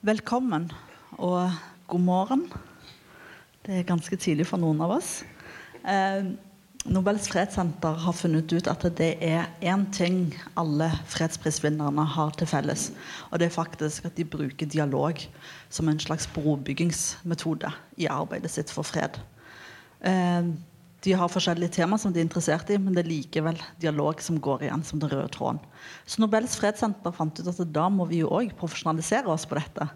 Velkommen og god morgen. Det er ganske tidlig for noen av oss. Eh, Nobels fredssenter har funnet ut at det er én ting alle fredsprisvinnerne har til felles. Og det er faktisk at de bruker dialog som en slags brobyggingsmetode i arbeidet sitt for fred. Eh, de har forskjellige tema som de er interessert i, men det er likevel dialog som går igjen som den røde tråden. Så Nobels fredssenter fant ut at da må vi jo òg profesjonalisere oss på dette.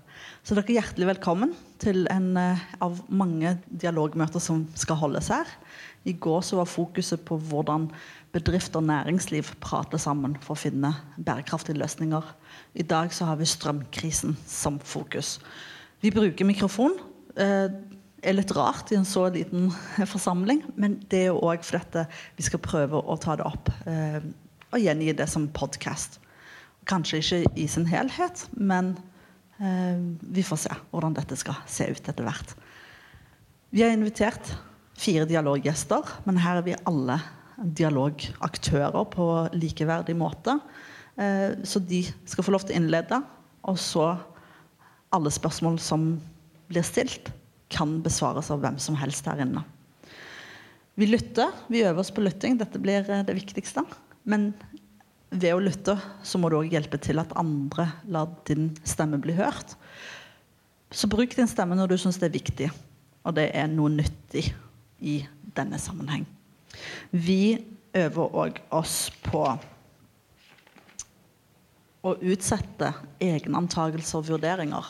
Så dere er hjertelig velkommen til en uh, av mange dialogmøter som skal holdes her. I går så var fokuset på hvordan bedrift og næringsliv prater sammen for å finne bærekraftige løsninger. I dag så har vi strømkrisen som fokus. Vi bruker mikrofon. Er litt rart i en så liten forsamling. Men det er òg fordi vi skal prøve å ta det opp eh, og gjengi det som podkast. Kanskje ikke i sin helhet, men eh, vi får se hvordan dette skal se ut etter hvert. Vi har invitert fire dialoggjester, men her er vi alle dialogaktører på likeverdig måte. Eh, så de skal få lov til å innlede, og så alle spørsmål som blir stilt kan besvares av hvem som helst her inne. Vi lytter. Vi øver oss på lytting. Dette blir eh, det viktigste. Men ved å lytte så må du òg hjelpe til at andre lar din stemme bli hørt. Så bruk din stemme når du syns det er viktig, og det er noe nyttig i denne sammenheng. Vi øver òg oss på å utsette egne antakelser og vurderinger.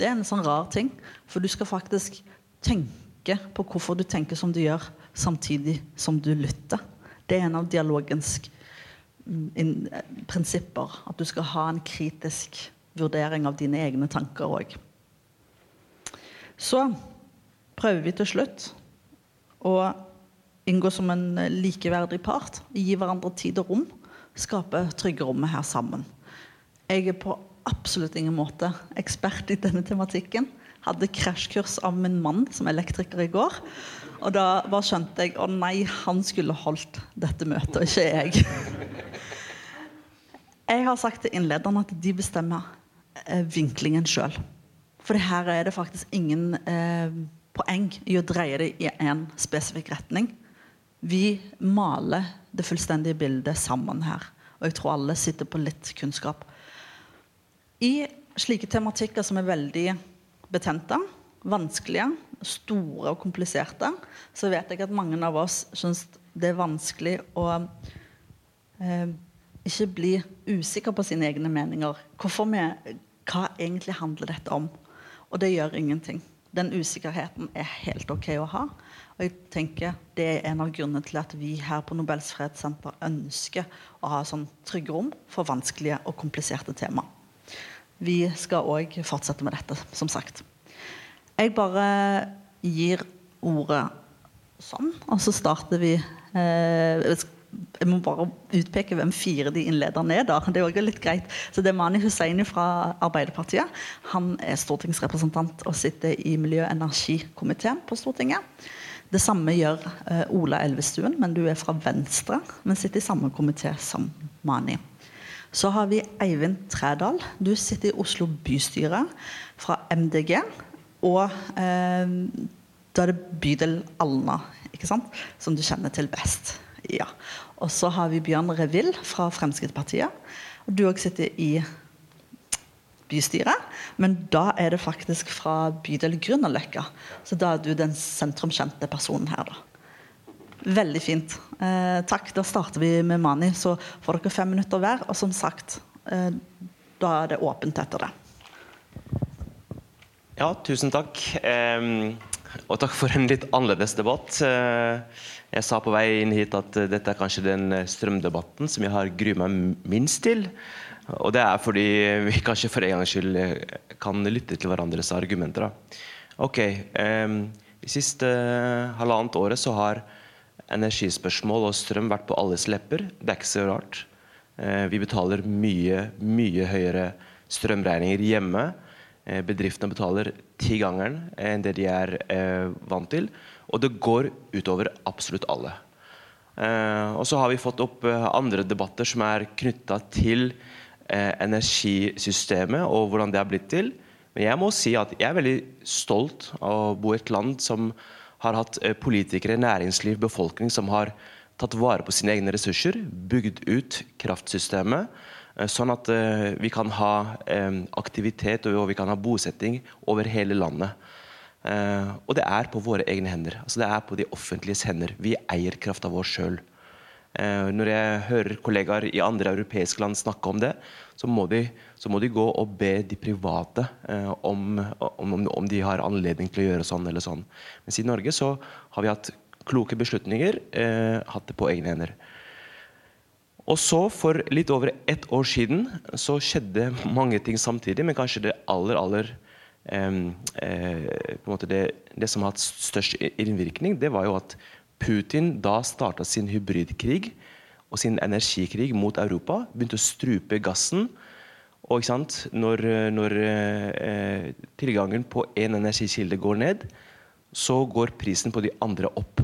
Det er en sånn rar ting. For du skal faktisk tenke på hvorfor du tenker som du gjør, samtidig som du lytter. Det er en av dialogens mm, prinsipper. At du skal ha en kritisk vurdering av dine egne tanker òg. Så prøver vi til slutt å inngå som en likeverdig part. Gi hverandre tid og rom. Skape trygge rommet her sammen. Jeg er på absolutt ingen måte ekspert i denne tematikken. Hadde krasjkurs av min mann som elektriker i går. Og da bare skjønte jeg å nei, han skulle holdt dette møtet, ikke jeg. Jeg har sagt til innlederne at de bestemmer eh, vinklingen sjøl. For her er det faktisk ingen eh, poeng i å dreie det i en spesifikk retning. Vi maler det fullstendige bildet sammen her. Og jeg tror alle sitter på litt kunnskap. I slike tematikker som er veldig betente, vanskelige, store og kompliserte, så vet jeg at mange av oss syns det er vanskelig å eh, ikke bli usikker på sine egne meninger. Vi, hva egentlig handler dette om? Og det gjør ingenting. Den usikkerheten er helt ok å ha. Og jeg tenker Det er en av grunnene til at vi her på Nobels fredssenter ønsker å ha sånn trygge rom for vanskelige og kompliserte temaer vi skal òg fortsette med dette, som sagt. Jeg bare gir ordet sånn, og så starter vi eh, Jeg må bare utpeke hvem fire de innlederne er. da, Det er også litt greit. Så det er Mani Hussaini fra Arbeiderpartiet. Han er stortingsrepresentant og sitter i miljø- og energikomiteen på Stortinget. Det samme gjør eh, Ola Elvestuen, men du er fra Venstre, men sitter i samme komité som Mani. Så har vi Eivind Trædal. Du sitter i Oslo bystyre fra MDG. Og eh, da er det bydel Alna, ikke sant? som du kjenner til best. Ja. Og så har vi Bjørn Revill fra Fremskrittspartiet. Og du òg sitter i bystyret, men da er det faktisk fra bydel Grünerløkka. Så da er du den sentrumkjente personen her, da. Veldig fint. Eh, takk. Da starter vi med Mani. Så får dere fem minutter hver. Og som sagt, eh, da er det åpent etter det. Ja, tusen takk. Eh, og takk for en litt annerledes debatt. Eh, jeg sa på vei inn hit at dette er kanskje den strømdebatten som jeg har gruet meg minst til. Og det er fordi vi kanskje for en gangs skyld eh, kan lytte til hverandres argumenter. Ok, eh, De siste halvannet året så har energispørsmål og strøm vært på alles lepper. Det er ikke så rart. Eh, vi betaler mye, mye høyere strømregninger hjemme. Eh, bedriftene betaler tigangeren enn det de er eh, vant til. Og det går utover absolutt alle. Og så har vi fått opp andre debatter som er knytta til energisystemet og hvordan det er blitt til. Men jeg må si at jeg er veldig stolt av å bo i et land som har hatt eh, politikere, næringsliv, befolkning som har tatt vare på sine egne ressurser, bygd ut kraftsystemet, eh, sånn at eh, vi kan ha aktivitet og vi kan ha bosetting over hele landet. Og det er på våre egne hender. Altså det er på de offentliges hender. Vi eier krafta vår sjøl. Når jeg hører kollegaer i andre europeiske land snakke om det, så må de, så må de gå og be de private om, om, om, de har anledning til å gjøre sånn eller sånn. Mens i Norge så har vi hatt kloke beslutninger, eh, hatt det på egne hender. Og så, for litt over ett år siden, så skjedde mange ting samtidig, men kanskje det aller, aller eh, på en måte det, det, som har hatt størst innvirkning, det var jo at Putin da starta sin hybridkrig og sin energikrig mot Europa. Begynte å strupe gassen. Og når, når eh, tilgangen på én energikilde går ned, så går prisen på de andre opp.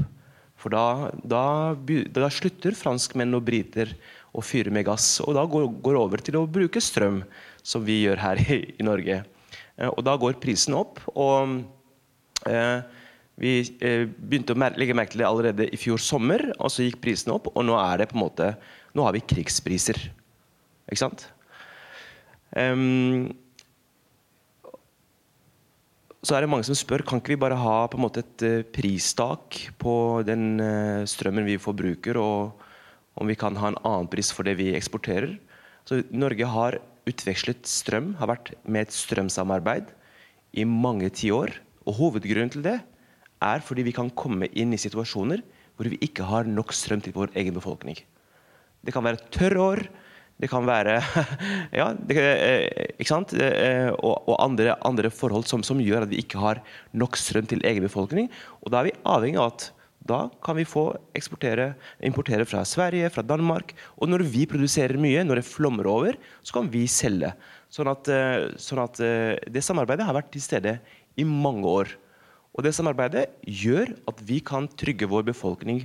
For da, da, da slutter franskmenn og briter å fyre med gass, og da går, går over til å bruke strøm, som vi gjør her i, i Norge. Eh, og da går prisen opp. og eh, vi eh, begynte å legge merke til det allerede i fjor sommer, og så gikk prisen opp. Og nå er det på en måte Nå har vi krigspriser. Ikke sant? Um, så er det mange som spør kan ikke vi bare ha på en måte et uh, pristak på den uh, strømmen vi forbruker, og om vi kan ha en annen pris for det vi eksporterer. Så Norge har utvekslet strøm, har vært med et strømsamarbeid i mange tiår. Og hovedgrunnen til det er fordi vi kan komme inn i situasjoner hvor vi ikke har nok strøm til vår egen befolkning. Det kan være tørre år, det kan være ja, det, eh, ikke sant? Eh, og, og andre, andre, forhold som, som, gjør at vi ikke har nok strøm til egen befolkning. Og da er vi avhengig av at da kan vi få importere fra Sverige, fra Danmark. Og når vi produserer mye, når det flommer over, så kan vi selge. Sånn at, eh, sånn at det samarbeidet har vært til stede i mange år. Og det samarbeidet gjør at vi kan trygge vår befolkning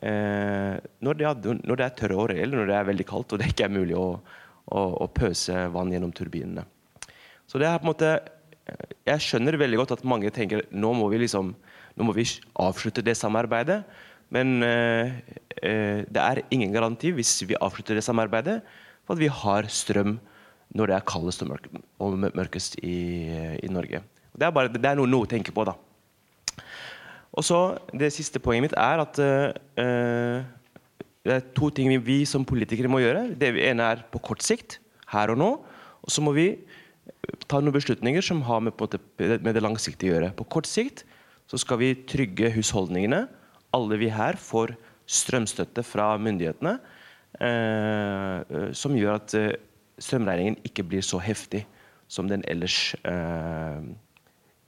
Eh, når, det er, når, det er, tørre år, eller når det er veldig kaldt og det ikke er mulig å, å, å pøse vann gjennom turbinene. Så det er på en måte Jeg skjønner veldig godt at mange tenker nå må vi liksom nå må vi avslutte det samarbeidet. Men eh, eh, det er ingen garanti hvis vi avslutter det samarbeidet, for at vi har strøm når det er kaldest og mørkest i, i, Norge. Det er, bare, det er noe, noe, å tenke på, da. Og så, Det siste poenget mitt er at uh, det er to ting vi som politikere må gjøre. Det ene er på kort sikt, her og nå. Og så må vi ta noen beslutninger som har med, måte, med det langsiktige å gjøre. På kort sikt så skal vi trygge husholdningene. Alle vi her får strømstøtte fra myndighetene. Uh, som gjør at uh, strømregningen ikke blir så heftig som den ellers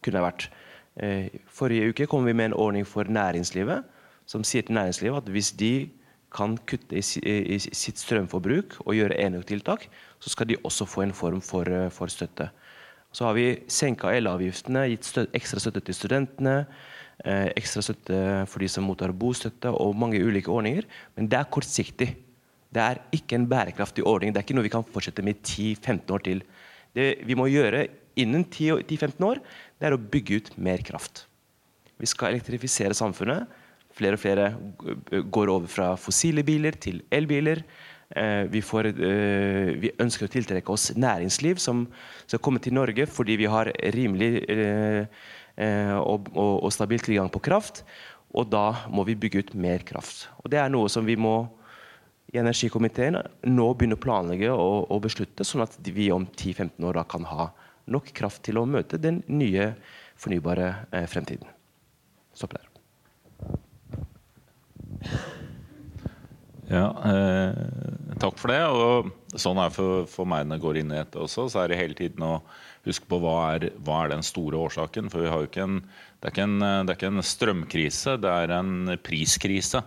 kunne vært. Eh, forrige uke kom vi med en ordning for næringslivet som sier til næringslivet at hvis de kan kutte i, sitt strømforbruk og gjøre enøktiltak, så skal de også få en form for, eh, for støtte. Så har vi senka elavgiftene, gitt støtte, ekstra støtte til studentene, eh, ekstra støtte for de som mottar bostøtte, og mange ulike ordninger. Men det er kortsiktig. Det er ikke en bærekraftig ordning. Det er ikke noe vi kan fortsette med 10-15 år til. Det vi må gjøre innen 10-15 år, det er å bygge ut mer kraft. Vi skal elektrifisere samfunnet. Flere og flere går over fra fossile biler til elbiler. Eh, vi, får, eh, vi, ønsker å tiltrekke oss næringsliv som skal komme til Norge fordi vi har rimelig eh, og, og, stabil tilgang på kraft. Og da må vi bygge ut mer kraft. Og Det er noe som vi må i energikomiteen nå begynne å planlegge og, beslutte, sånn at vi om 10-15 år kan ha nok kraft til å møte den nye fornybare eh, fremtiden. Stopp der. Ja, eh, takk for det. og Sånn er for, for meg når jeg går inn i dette også. Så er det hele tiden å huske på hva er, hva er den store årsaken. For en, det, er en, det er ikke en strømkrise, det er en priskrise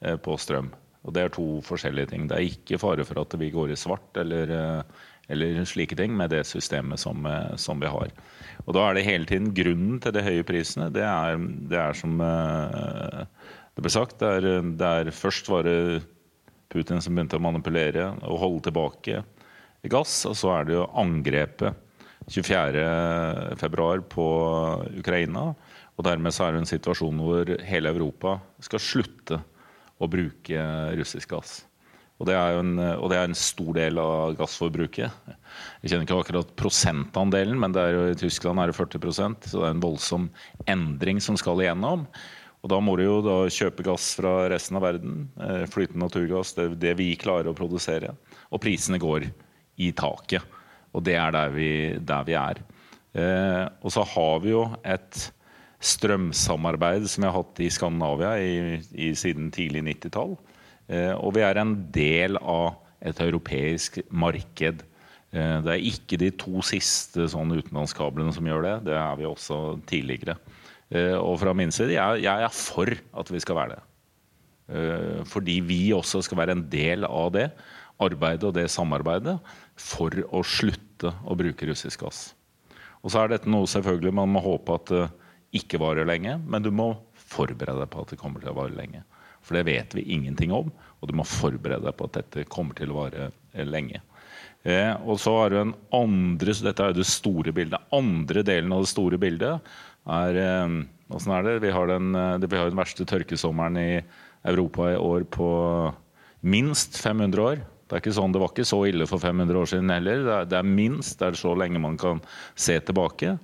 eh, på strøm. Og Det er to forskjellige ting. Det er ikke fare for at vi går i svart eller eh, eller slike ting, med det systemet som, eh, som, vi har. Og Da er det hele tiden grunnen til de høye prisene. Det er, det er som eh, det ble sagt, det er, det er, først var det Putin som begynte å manipulere og holde tilbake gass. Og så er det jo angrepet 24.2 på Ukraina. Og dermed så er det en situasjon hvor hele Europa skal slutte å bruke russisk gass. Og det, en, og det, er en, stor del av gassforbruket. Jeg kjenner ikke akkurat prosentandelen, men jo, i Tyskland er det 40% så det er en voldsom endring som skal igjennom. Og Da må du jo da kjøpe gass fra resten av verden. Eh, flytende naturgass, det, det vi klarer å produsere. Og prisene går i taket. Og det er der vi, der vi er. Eh, og så har vi jo et strømsamarbeid som vi har hatt i Skandinavia i, i siden tidlig 90-tall. Eh, og vi er en del av et europeisk marked. Eh, det er ikke de to siste sånn utenlandskablene som gjør det. Det er vi også tidligere. Eh, og fra min side, jeg, jeg er for at vi skal være det. Fordi vi også skal være en del av det arbeidet og det samarbeidet for å slutte å bruke russisk gass. Og så er dette noe selvfølgelig man må håpe at det ikke varer lenge, men du må forberede deg på at det kommer til å vare lenge. For det vet vi ingenting om, og du må forberede deg på at dette kommer til å vare eh, lenge. Eh, og så har du en andre, Dette er jo det store bildet. Andre delen av det store bildet er eh, er det? Vi har, den, eh, vi har den verste tørkesommeren i Europa i år på minst 500 år. Det er ikke sånn, det var ikke så ille for 500 år siden heller. Det er, det er minst, det er så lenge man kan se tilbake.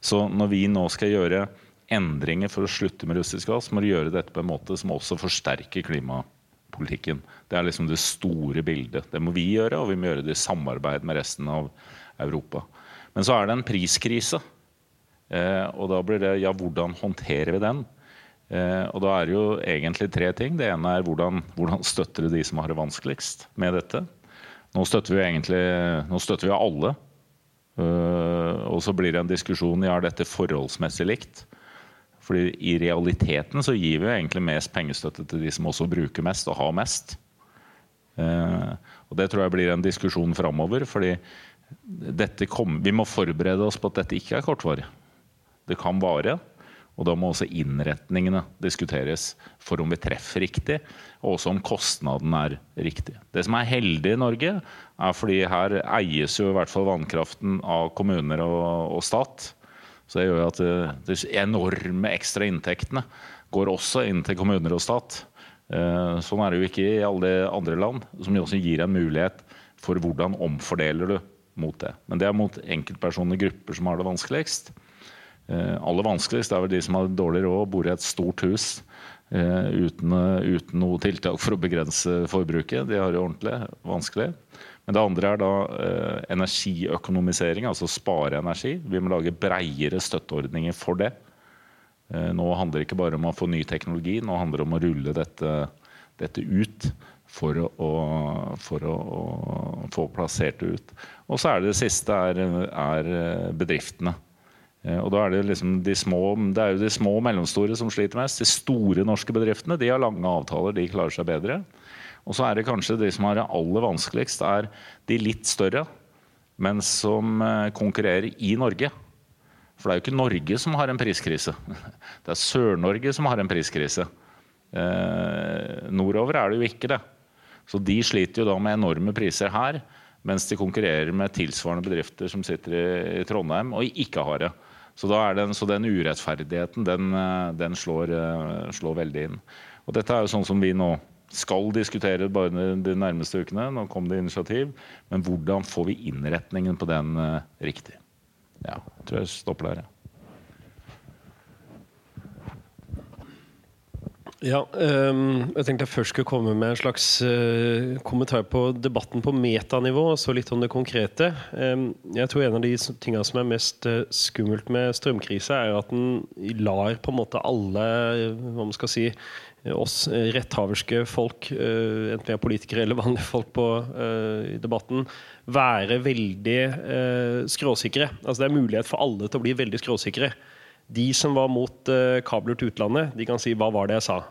Så når vi nå skal gjøre endringer for å slutte med russisk gass, må du gjøre dette på en måte som også forsterker klimapolitikken. Det er liksom det store bildet. Det må vi gjøre, og vi må gjøre det i samarbeid med resten av Europa. Men så er det en priskrise. Eh, og da blir det ja, hvordan håndterer vi den? Eh, og da er det jo egentlig tre ting. Det ene er hvordan, hvordan støtter du de som har det vanskeligst med dette. Nå støtter vi egentlig nå støtter vi alle. Uh, og så blir det en diskusjon ja, er dette forholdsmessig likt. Fordi I realiteten så gir vi jo egentlig mest pengestøtte til de som også bruker mest og har mest. Eh, og Det tror jeg blir en diskusjon framover. fordi vi må forberede oss på at dette ikke er kortvarig. Det kan vare. Og da må også innretningene diskuteres for om vi treffer riktig, og også om kostnaden er riktig. Det som er heldig i Norge, er fordi her eies jo i hvert fall vannkraften av kommuner og, og stat. Så det gjør at de enorme ekstra inntektene går også inn til kommuner og stat. Eh, sånn er det jo ikke i alle andre land, som også gir en mulighet for hvordan omfordeler du mot det. Men det er mot enkeltpersoner, og grupper som har det vanskeligst. Eh, aller vanskeligst er vel de som har dårlig råd og bor i et stort hus eh, uten, uten noe tiltak for å begrense forbruket. De har det ordentlig vanskelig. Men det andre er da eh, energiøkonomisering, altså spare energi. Vi må lage breiere støtteordninger for det. Nå handler det ikke bare om å få ny teknologi, nå handler det om å rulle dette, dette ut for, å, for å, få plassert det ut. Og så er det det siste er, er bedriftene. Eh, og da er det, liksom de små, det er jo de små og mellomstore som sliter mest. De store norske bedriftene de har lange avtaler, de klarer seg bedre. Og så er det kanskje de som har det aller vanskeligst, er de litt større, men som eh, konkurrerer i Norge. For det er jo ikke Norge som har en priskrise. Det er Sør-Norge som har en priskrise. Eh, nordover er det jo ikke det. Så de sliter jo da med enorme priser her, mens de konkurrerer med tilsvarende bedrifter som sitter i Trondheim og ikke har det. Så, den, så den urettferdigheten den, eh, den slår, eh, slår, veldig inn. Og Dette er jo sånn som vi nå skal diskutere bare de nærmeste ukene. Nå kom det initiativ. Men hvordan får vi innretningen på den uh, riktig? Ja, jeg tror jeg stopper der. Ja. Ja, um, jeg tenkte jeg først skulle komme med en slags uh, kommentar på debatten på metanivå, og så litt om det konkrete. Um, jeg tror en av de tingene som er mest uh, skummelt med strømkrisa, er at den lar på en måte alle hva man skal si, oss retthaverske folk, uh, enten vi er politikere eller vanlige folk på debatten, være veldig skråsikre. Altså Det er mulighet for alle til å bli veldig skråsikre. De som var mot uh, kabler til utlandet, de kan si 'hva var det jeg sa'?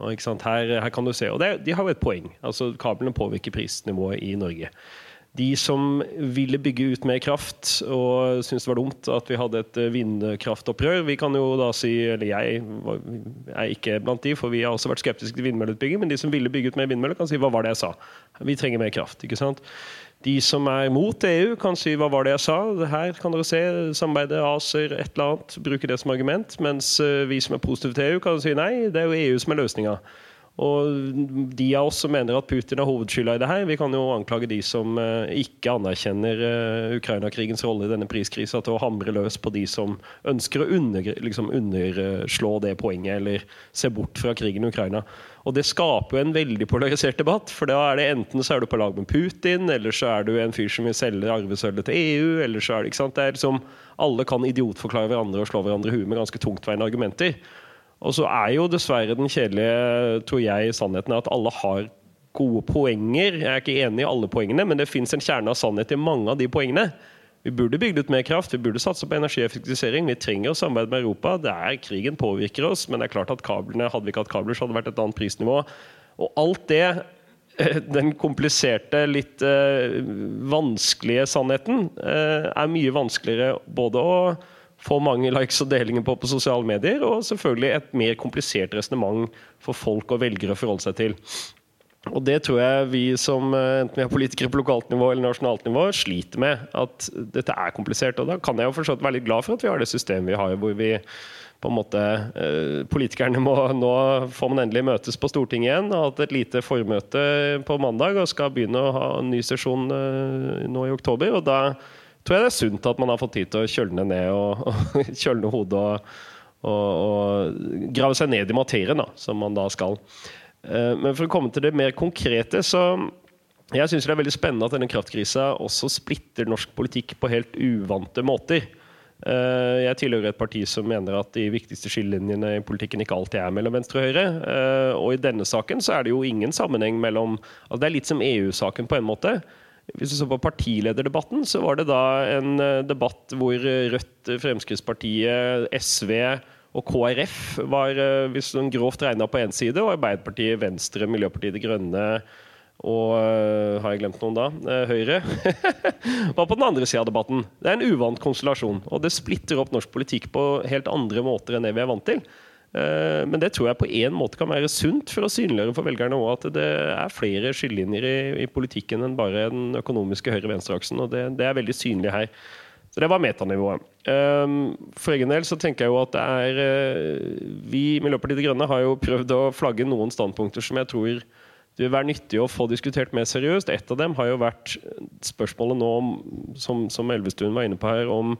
Her, her, kan du se, og det, De har jo et poeng. altså Kablene påvirker prisnivået i Norge. de som ville bygge ut mer kraft og syntes det var dumt at vi hadde et vindkraftopprør Vi kan jo da si, eller jeg er ikke blant de, for vi har også vært skeptiske til vindmølleutbygging, men de som ville bygge ut mer vindmøller, kan si hva var det jeg sa? Vi trenger mer kraft. ikke sant? De som er mot EU, kan si hva var det jeg sa? Her kan dere se samarbeidet ACER, et eller annet. Bruke det som argument. Mens vi som er positive til EU, kan si nei, det er jo EU som er løsninga. Og de av oss som mener at Putin har hovedskylda i det her, vi kan jo anklage de som eh, ikke anerkjenner uh, Ukraina-krigens rolle i denne priskrisa, til å hamre løs på de som ønsker å under, liksom underslå det poenget, eller se bort fra krigen i Ukraina. Og det skaper jo en veldig polarisert debatt, for da er det enten så er du på lag med Putin, eller så er du en fyr som vil selge arvesølvet til EU, eller så er det ikke sant. Det er liksom Alle kan idiotforklare hverandre og slå hverandre i huet med ganske tungtveiende argumenter. Og så er jo dessverre den kjedelige, tror jeg, sannheten at alle har gode poenger. Jeg er ikke enig i alle poengene, men det fins en kjerne av sannhet i mange av de poengene. Vi burde bygd ut mer kraft, vi burde satse på energieffektivisering. Vi trenger å samarbeide med Europa. Det er Krigen påvirker oss, men det er klart at kablene, hadde vi ikke hatt kabler, så hadde det vært et annet prisnivå. Og alt det, den kompliserte, litt uh, vanskelige sannheten, uh, er mye vanskeligere både å få mange likes og delinger på på sosiale medier, og selvfølgelig et mer komplisert resonnement for folk og velgere å forholde seg til. Og det tror jeg vi som eh, enten vi er politikere på lokalt nivå eller nasjonalt nivå, sliter med. At dette er komplisert. Og da kan jeg jo forstått være litt glad for at vi har det systemet vi har, hvor vi på en måte eh, Politikerne må Nå får man endelig møtes på Stortinget igjen. Har hatt et lite formøte på mandag og skal begynne å ha en ny sesjon eh, nå i oktober. og da tror jeg det er sunt at man har fått tid til å kjølne ned og, og kjølne hodet og, og, og, grave seg ned i materien, da, som man da skal. Eh, men for å komme til det mer konkrete, så jeg syns det er veldig spennende at denne kraftkrisa også splitter norsk politikk på helt uvante måter. Eh, jeg tilhører et parti som mener at de viktigste skillelinjene i politikken ikke alltid er mellom venstre og høyre. Eh, og i denne saken så er det jo ingen sammenheng mellom altså Det er litt som EU-saken på en måte. Hvis du så på partilederdebatten, så var det da en eh, debatt hvor Rødt, Fremskrittspartiet, SV og KrF var eh, hvis noen grovt regna på én side, og Arbeiderpartiet, Venstre, Miljøpartiet De Grønne og Har jeg glemt noen da? Høyre var på den andre sida av debatten. Det er en uvant konstellasjon. Og det splitter opp norsk politikk på helt andre måter enn det vi er vant til. Eh, men det tror jeg på en måte kan være sunt for å synliggjøre for velgerne òg at det er flere skillelinjer i, i, politikken enn bare den økonomiske høyre-venstre-aksen. og det, det, er veldig synlig her. Så Det var metanivået. Eh, for egen del så tenker jeg jo at det er eh, Vi i Miljøpartiet De Grønne har jo prøvd å flagge noen standpunkter som jeg tror det vil være nyttig å få diskutert mer seriøst. Et av dem har jo vært spørsmålet nå om, som, som Elvestuen var inne på her, om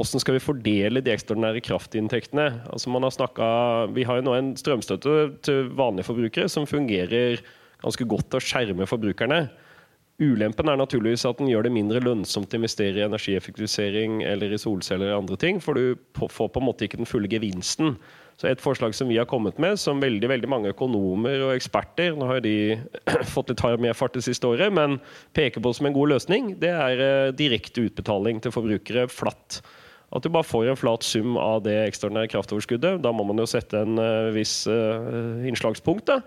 hvordan skal vi fordele de ekstraordinære kraftinntektene? Altså man har snakket, vi har jo nå en strømstøtte til vanlige forbrukere som fungerer ganske godt til å skjerme forbrukerne. Ulempen er naturligvis at den gjør det mindre lønnsomt å investere i energieffektivisering eller i solceller eller andre ting, for du får på en måte ikke den fulle gevinsten. Så Et forslag som vi har kommet med, som veldig veldig mange økonomer og eksperter Nå har de fått litt hard medfart det siste året, men peker på som en god løsning, det er eh, direkte utbetaling til forbrukere flatt. At du bare får en flat sum av det ekstraordinære kraftoverskuddet. Da må man jo sette en uh, viss uh, innslagspunkt. da.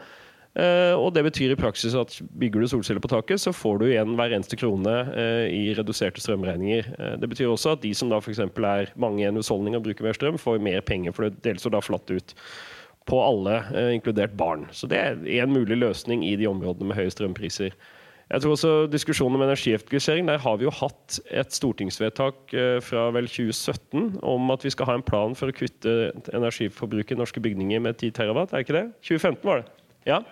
Uh, og Det betyr i praksis at bygger du solceller på taket, så får du igjen hver eneste krone uh, i reduserte strømregninger. Uh, det betyr også at de som da f.eks. er mange i en husholdning og bruker mer strøm, får mer penger, for det deles jo da flatt ut på alle, inkludert barn. Så det er en mulig løsning i de områdene med høye strømpriser. Jeg tror også diskusjonen om energieffektivisering, Der har vi jo hatt et stortingsvedtak eh, fra vel 2017 om at vi skal ha en plan for å kutte energiforbruket i norske bygninger med 10 terawatt. Er ikke det? 2015 var det. Ja.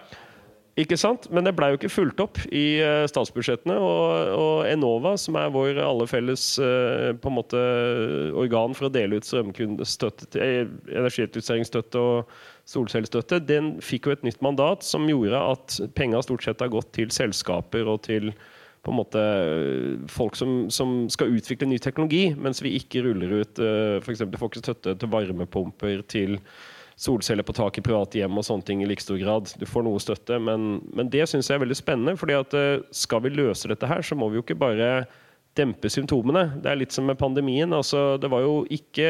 Ikke sant? Men det blei jo ikke fulgt opp i uh, statsbudsjettene. Og, og, Enova, som er vår alle felles uh, på en måte organ for å dele ut strømkundestøtte, energieffektiviseringsstøtte og solcellestøtte, den fikk jo et nytt mandat som gjorde at penga stort sett har gått til selskaper og til på en måte folk som, som, skal utvikle ny teknologi, mens vi ikke ruller ut f.eks. får ikke støtte til varmepumper, til solceller på tak i private hjem og sånne ting i like stor grad. Du får noe støtte, men, men det syns jeg er veldig spennende. fordi at uh, skal vi løse dette her, så må vi jo ikke bare dempe symptomene. Det er litt som med pandemien. Altså, det var jo ikke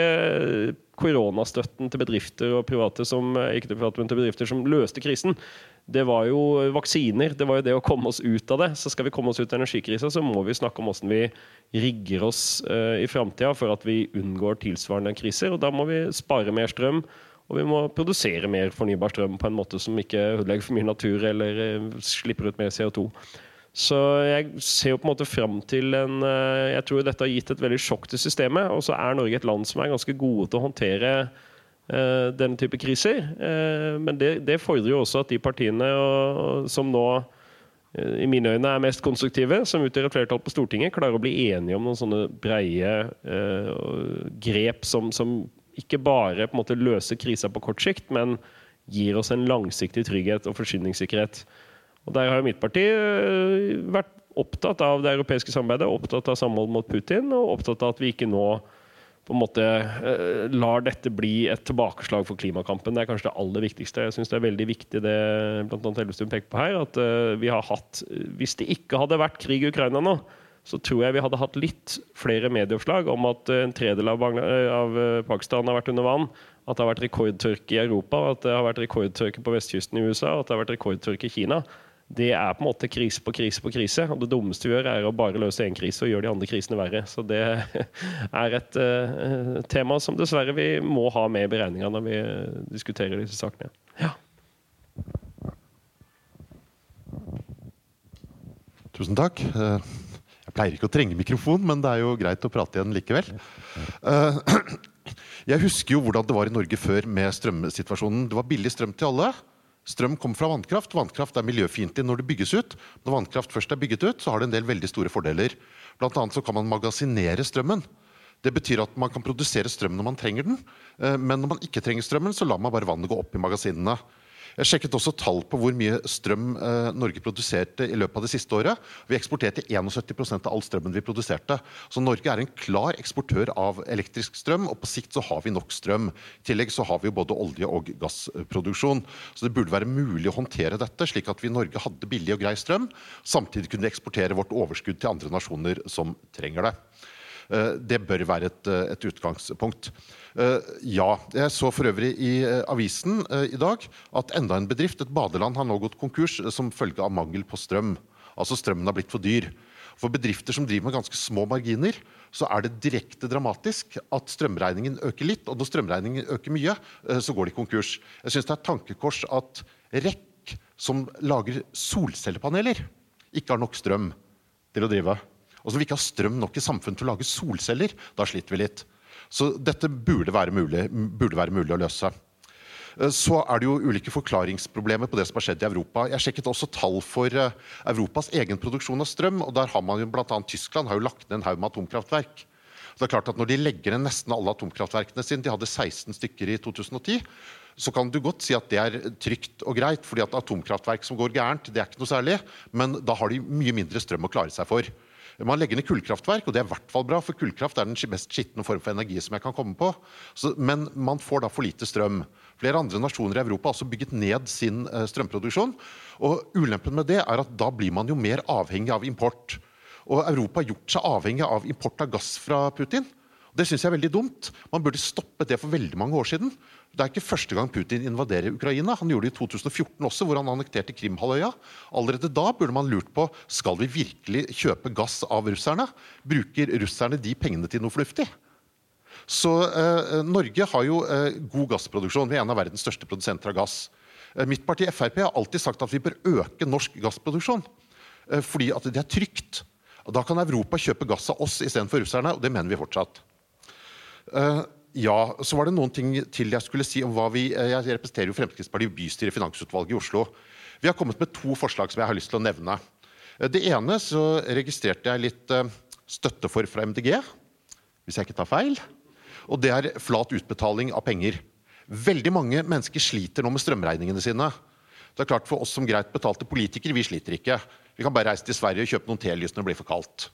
koronastøtten til bedrifter og private som, ikke til private, men til bedrifter som løste krisen. Det var jo vaksiner. Det var jo det å komme oss ut av det. Så skal vi komme oss ut av energikrisa, så må vi snakke om hvordan vi rigger oss i framtida for at vi unngår tilsvarende kriser. Og da må vi spare mer strøm. Og vi må produsere mer fornybar strøm på en måte som ikke ødelegger for mye natur eller uh, slipper ut mer CO2. Så jeg ser jo på en måte fram til en eh, Jeg tror dette har gitt et veldig sjokk til systemet. Og så er Norge et land som er ganske gode til å håndtere uh, denne type kriser. Men det, det, fordrer jo også at de partiene som nå i mine øyne er mest konstruktive, som utgjør et flertall på Stortinget, klarer å bli enige om noen sånne breie grep som, som, ikke bare på en måte løser krisa på kort sikt, men gir oss en langsiktig trygghet og forsyningssikkerhet. Og Der har jo mitt parti øh, vært opptatt av det europeiske samarbeidet, opptatt av samhold mot Putin, og opptatt av at vi ikke nå på en måte øh, lar dette bli et tilbakeslag for klimakampen. Det er kanskje det aller viktigste. Jeg synes det er veldig viktig det bl.a. Elvestuen peker på her, at øh, vi har hatt Hvis det ikke hadde vært krig i Ukraina nå, så tror jeg vi hadde hatt litt flere medieoppslag om at en tredel av, av Pakistan har vært under vann, at det har vært rekordtørke i Europa, at det har vært rekordtørke på vestkysten i USA, at det har vært rekordtørke i Kina det er på en måte krise på krise på krise. Og det dummeste vi gjør, er å bare løse én krise og gjøre de andre krisene verre. Så det er et uh, tema som dessverre vi må ha med i beregninga når vi diskuterer disse sakene. Ja. Tusen takk. Jeg pleier ikke å trenge mikrofon, men det er jo greit å prate igjen likevel. Eh, jeg husker jo hvordan det var i Norge før med strømsituasjonen. Det var billig strøm til alle. Strøm kommer fra vannkraft. Vannkraft er miljøfiendtlig når det bygges ut. Når vannkraft først er bygget ut, så har det en del veldig store fordeler. Blant annet så kan man magasinere strømmen. Det betyr at man kan produsere strøm når man trenger den. Eh, men når man ikke trenger strømmen, så lar man bare vannet gå opp i magasinene. Jeg sjekket også tall på hvor mye strøm eh, Norge produserte i løpet av det siste året. Vi eksporterte 71% av all strømmen vi produserte. Så Norge er en klar eksportør av elektrisk strøm, og på sikt så har vi nok strøm. I tillegg så har vi både olje- og gassproduksjon. Så det burde være mulig å håndtere dette, slik at vi i Norge hadde billig og grei strøm. Samtidig kunne vi eksportere vårt overskudd til andre nasjoner som trenger det. Eh, det bør være et, eh, et utgangspunkt. Eh, ja. Jeg så for øvrig i avisen i dag at enda en bedrift, et badeland, har nå gått konkurs som følge av mangel på strøm. Altså strømmen har blitt for dyr. For bedrifter som driver med ganske små marginer, så er det direkte dramatisk at strømregningen øker litt. Og når strømregningen øker mye, så går de konkurs. Jeg syns det er et tankekors at REC, som lager solcellepaneler, ikke har nok strøm til å drive. Og vi ikke har strøm nok i samfunnet til å lage solceller. Da sliter vi litt. Så dette burde være mulig, burde være mulig å løse. Eh, så er det jo ulike forklaringsproblemer på det som har skjedd i Europa. Jeg sjekket også tall for eh, Europas egen produksjon av strøm. og der har man jo blant annet Tyskland har jo lagt ned en haug med atomkraftverk. Så det er klart at Når de legger ned nesten alle atomkraftverkene sine, de hadde 16 stykker i 2010, så kan du godt si at det er trygt og greit. fordi at atomkraftverk som går gærent, det er ikke noe særlig. Men da har de mye mindre strøm å klare seg for. Man legger ned kullkraftverk, og det er i hvert fall bra, for kullkraft er den mest skitne form for energi som jeg kan komme på. Så, men man får da for lite strøm. Flere andre nasjoner i Europa har også bygget ned sin uh, strømproduksjon. Og ulempen med det er at da blir man jo mer avhengig av import. Og Europa har gjort seg avhengig av import av gass fra Putin. Det syns jeg er veldig dumt. Man burde stoppet det for veldig mange år siden. Det er ikke første gang Putin invaderer Ukraina. Han gjorde det i 2014 også, hvor han annekterte Krimhalvøya. Allerede da burde man lurt på skal vi virkelig kjøpe gass av russerne. Bruker russerne de pengene til noe fornuftig? Så eh, Norge har jo eh, god gassproduksjon. Vi er en av verdens største produsenter av gass. Eh, mitt parti Frp har alltid sagt at vi bør øke norsk gassproduksjon. Eh, fordi at det er trygt. Da kan Europa kjøpe gass av oss istedenfor russerne, og det mener vi fortsatt. Uh, ja, så var det noen ting til jeg skulle si om hva vi eh, Jeg representerer jo Fremskrittspartiet bystyret i finansutvalget i Oslo. Vi har kommet med to forslag som jeg har lyst til å nevne. Eh, det ene så registrerte jeg litt eh, støtte for fra MDG, hvis jeg ikke tar feil. Og det er flat utbetaling av penger. Veldig mange mennesker sliter nå med strømregningene sine. Det er klart For oss som greit betalte politikere, vi sliter ikke. Vi kan bare reise til Sverige og kjøpe noen telys når det blir for kaldt.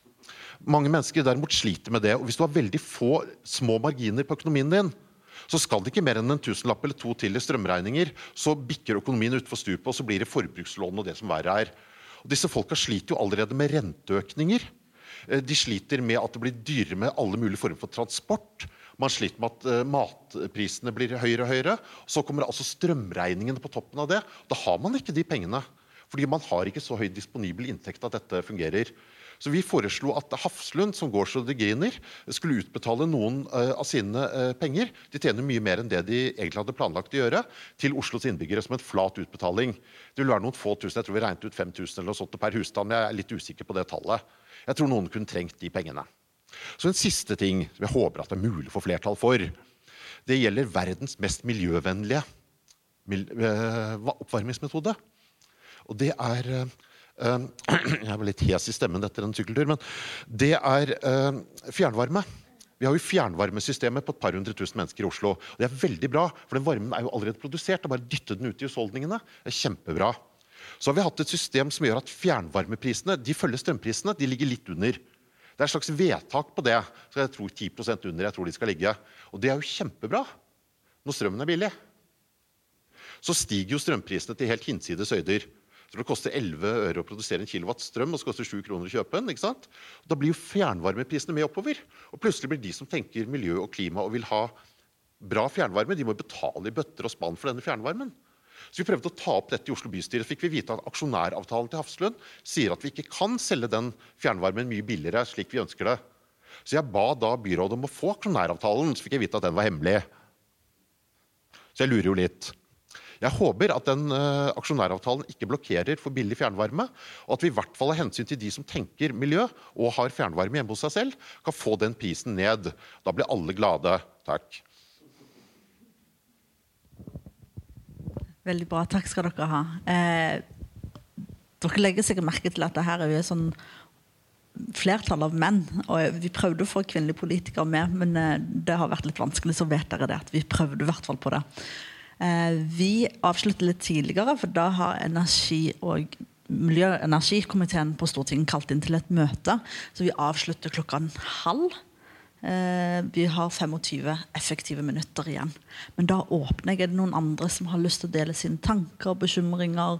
Mange mennesker derimot sliter med det. og Hvis du har veldig få små marginer på økonomien din, så skal det ikke mer enn en tusenlapp eller to til i strømregninger. Så bikker økonomien utfor stupet, og så blir det forbrukslån og det som verre er. Og disse folka sliter jo allerede med renteøkninger. Eh, de sliter med at det blir dyrere med alle mulige former for transport. Man sliter med at uh, matprisene blir høyere og høyere. Så kommer altså strømregningene på toppen av det. Da har man ikke de pengene. Fordi man har ikke så høy disponibel inntekt at dette fungerer. Så vi foreslo at Hafslund, som går så det griner, skulle utbetale noen uh, av sine uh, penger. De tjener mye mer enn det de egentlig hadde planlagt å gjøre, til Oslos innbyggere som en flat utbetaling. Det vil være noen få tusen, jeg tror vi regnet ut 5000 eller noe sånt per husstand. Jeg er litt usikker på det tallet. Jeg tror noen kunne trengt de pengene. Så en siste ting som jeg håper at det er mulig å få flertall for, det gjelder verdens mest miljøvennlige uh, oppvarmingsmetode. Og det er jeg var litt hes i stemmen etter en sykkeltur. Men det er ehm, fjernvarme. Vi har jo fjernvarmesystemet på et par hundre tusen mennesker i Oslo. og Det er veldig bra, for den varmen er jo allerede produsert. og bare dytte den ut i husholdningene. Det er kjempebra. Så har vi hatt et system som gjør at fjernvarmeprisene de følger strømprisene. De ligger litt under. Det er et slags vedtak på det. Så jeg tror 10% under jeg tror de skal ligge. Og det er jo kjempebra når strømmen er billig. Så stiger jo strømprisene til helt hinsides høyder. Så det koster 11 øre å produsere en kilowatt strøm, og så koster 7 kroner å kjøpe den. ikke sant? Da blir jo fjernvarmeprisene med oppover. Og plutselig blir de som tenker miljø og klima og vil ha bra fjernvarme, de må betale i bøtter og spann for denne fjernvarmen. Så Vi prøvde å ta opp dette i Oslo bystyre. fikk vi vite at Aksjonæravtalen til Hafslund sier at vi ikke kan selge den fjernvarmen mye billigere slik vi ønsker det. Så jeg ba da byrådet om å få aksjonæravtalen, så fikk jeg vite at den var hemmelig. Så jeg lurer jo litt. Jeg håper at den uh, aksjonæravtalen ikke blokkerer for billig fjernvarme, og at vi i hvert fall av hensyn til de som tenker miljø og har fjernvarme hjemme hos seg selv, kan få den prisen ned. Da blir alle glade. Takk. Veldig bra. Takk skal dere ha. Eh, dere legger sikkert merke til at det her er jo sånn flertall av menn. og Vi prøvde å få kvinnelige politikere med, men eh, det har vært litt vanskelig. Så vet dere det, at vi prøvde i hvert fall på det. Eh, vi avslutter litt tidligere, for da har energi- og miljø- og energikomiteen på Stortinget kalt inn til et møte. Så vi avslutter klokka halv. Eh, vi har 25 effektive minutter igjen. Men da åpner jeg. Er det noen andre som har lyst til å dele sine tanker og bekymringer?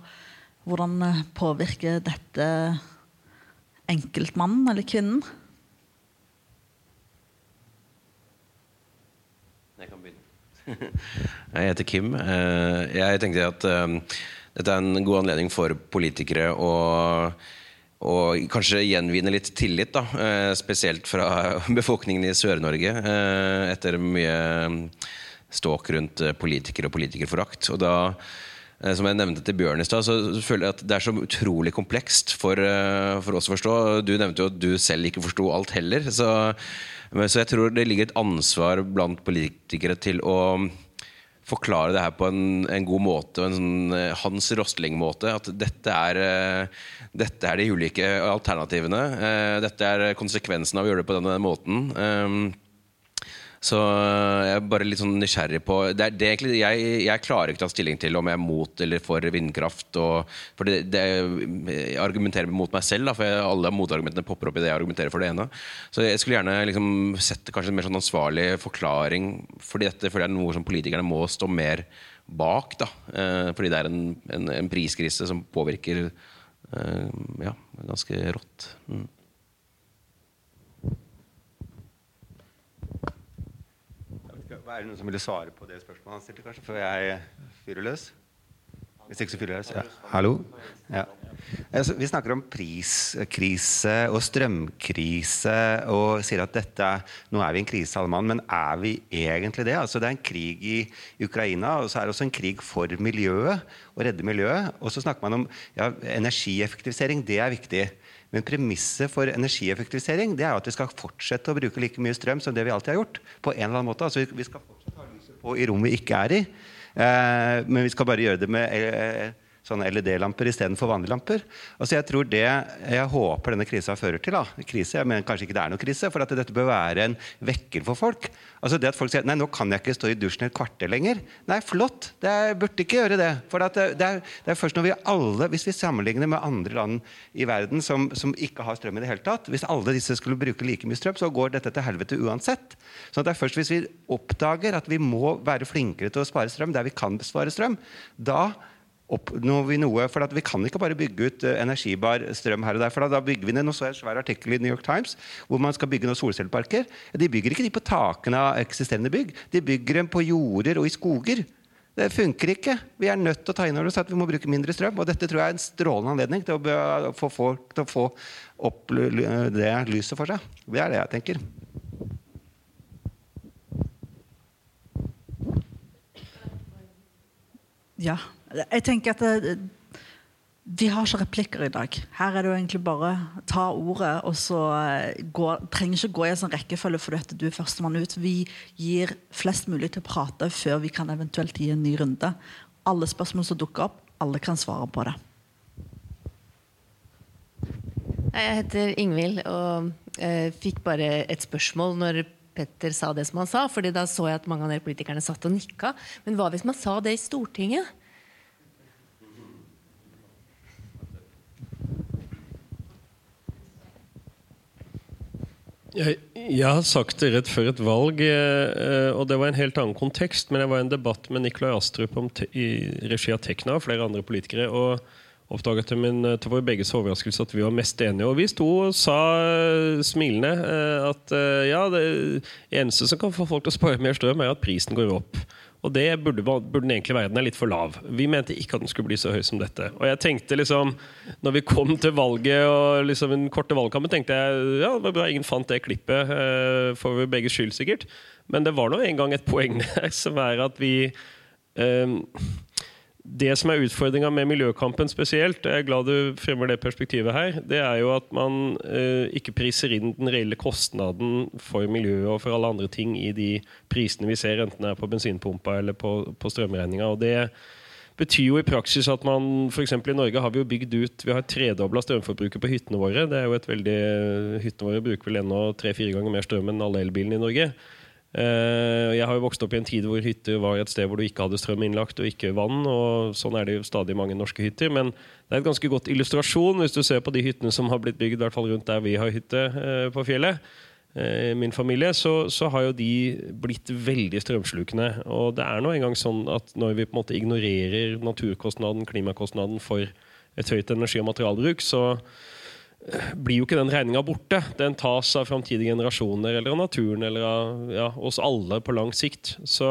Hvordan eh, påvirker dette enkeltmannen eller kvinnen? Jeg heter Kim. Eh, jeg tenkte at eh, dette er en god anledning for politikere å, og kanskje gjenvinne litt tillit. Da. Eh, spesielt fra befolkningen i Sør-Norge etter mye ståk rundt politikere og politikerforakt. Og da som jeg nevnte til Bjørn i stad, så føler jeg at det er så utrolig komplekst for, for, oss å forstå. Du nevnte jo at du selv ikke forsto alt heller. Så så jeg tror det ligger et ansvar blant politikere til å forklare det her på en, en god måte, en sånn eh, Hans Rostling-måte. At dette er, eh, dette er de ulike alternativene. Eh, dette er konsekvensen av å gjøre det på denne måten. Så jeg er bare litt sånn nysgjerrig på det er, det er egentlig, jeg, jeg, klarer ikke å ta stilling til om jeg er mot eller for vindkraft. Og, for det, det, jeg argumenterer mot meg selv, da, for jeg, alle motargumentene popper opp i det jeg argumenterer for det ene. Så jeg skulle gjerne liksom, sett kanskje en mer sånn ansvarlig forklaring. fordi dette føler jeg er noe som politikerne må stå mer bak. Da, eh, fordi det er en, en, en priskrise som påvirker eh, ja, ganske rått. Mm. Er det noen som ville svare på det spørsmålet han stilte, kanskje, før jeg fyrer løs? Hvis ikke så fyrer løs. Ja. Hallo? Ja. Altså, vi snakker om priskrise og strømkrise og sier at dette, nå er vi i en krise, alle mann. Men er vi egentlig det? Altså, det er en krig i Ukraina, og så er det også en krig for miljøet. Å redde miljøet. Og så snakker man om ja, energieffektivisering. Det er viktig. Men premisset for energieffektivisering det er at vi skal fortsette å bruke like mye strøm som det vi alltid har gjort. på en eller annen måte. Altså, vi skal fortsatt ha lyset på i rom vi ikke er i. Eh, men vi skal bare gjøre det med eh, sånne LED-lamper istedenfor vanlige lamper. Altså jeg tror det jeg håper denne krisa fører til, da, krise, men kanskje ikke det er noe krise, for at dette bør være en vekker for folk. Altså det at folk sier nei, nå kan jeg ikke stå i dusjen et kvarter lenger. Nei, flott, det burde ikke gjøre det. For det er, det, er, først når vi alle, hvis vi sammenligner med andre land i verden som, som, ikke har strøm i det hele tatt Hvis alle disse skulle bruke like mye strøm, så går dette til helvete uansett. Så det er først hvis vi oppdager at vi må være flinkere til å spare strøm der vi kan spare strøm, da oppnår vi noe. For vi kan ikke bare bygge ut eh, energibar strøm her og der. for Da, bygger vi ned, jeg en svær artikkel i New York Times hvor man skal bygge noen solcelleparker. De bygger ikke de på takene av eksisterende bygg. De bygger dem på jorder og i skoger. Det funker ikke. Vi er nødt til å ta inn over oss at vi må bruke mindre strøm. Og dette tror jeg er en strålende anledning til å få folk til å få opp det lyset for seg. Det er det jeg tenker. Ja. Jeg tenker at det, vi har ikke replikker i dag. Her er det jo egentlig bare ta ordet, og så eh, gå, trenger ikke gå i en sånn rekkefølge fordi at du er førstemann ut. Vi gir flest mulig til å prate før vi kan eventuelt gi en ny runde. Alle spørsmål som dukker opp, alle kan svare på det. Jeg heter Ingvild og eh, fikk bare et spørsmål når Petter sa det som han sa. fordi da så jeg at mange av dere politikerne satt og nikka. Men hva hvis man sa det i Stortinget? Jeg, jeg, har sagt det rett før et valg, eh, og det var en helt annen kontekst. Men jeg var i en debatt med Nikolai Astrup i regi av Tekna og flere andre politikere. og oppdaget til, min, til vår begges overraskelse at vi var mest enige. Og vi sto og sa eh, smilende eh, at ja, det eneste som kan få folk til å spare mer strøm, er at prisen går opp. Og det burde, burde, den egentlig være. Den er litt for lav. Vi mente ikke at den skulle bli så høy som dette. Og jeg tenkte liksom, når vi kom til valget og liksom den korte valgkampen, tenkte jeg ja, det var bra ingen fant det klippet Uh, for begge skyld, sikkert. Men det var nå en gang et poeng der som er at vi eh, det som er utfordringa med miljøkampen spesielt, jeg er glad du fremmer det perspektivet her, det er jo at man eh, ikke priser inn den reelle kostnaden for miljøet og for alle andre ting i de prisene vi ser, enten det er på bensinpumpa eller på, på strømregninga. Og det betyr jo i praksis at man f.eks. i Norge har vi jo bygd ut Vi har tredobla strømforbruket på hyttene våre. Det er jo et veldig, Hyttene våre bruker vel ennå tre-fire ganger mer strøm enn alle elbilene i Norge. Eh, jeg har jo vokst opp i en tid hvor hytter var et sted hvor du ikke hadde strøm innlagt og ikke vann. og Sånn er det jo stadig mange norske hytter. Men det er et ganske godt illustrasjon hvis du ser på de hyttene som har blitt bygd i hvert fall rundt der vi har hytte eh, på fjellet. Eh, min familie, så, så har jo de blitt veldig strømslukende. Og det er nå engang sånn at når vi på en måte ignorerer naturkostnaden, klimakostnaden for et høyt energi- og materialbruk, så blir jo ikke den regninga borte. Den tas av framtidige generasjoner eller av naturen eller av ja, oss alle på lang sikt. Så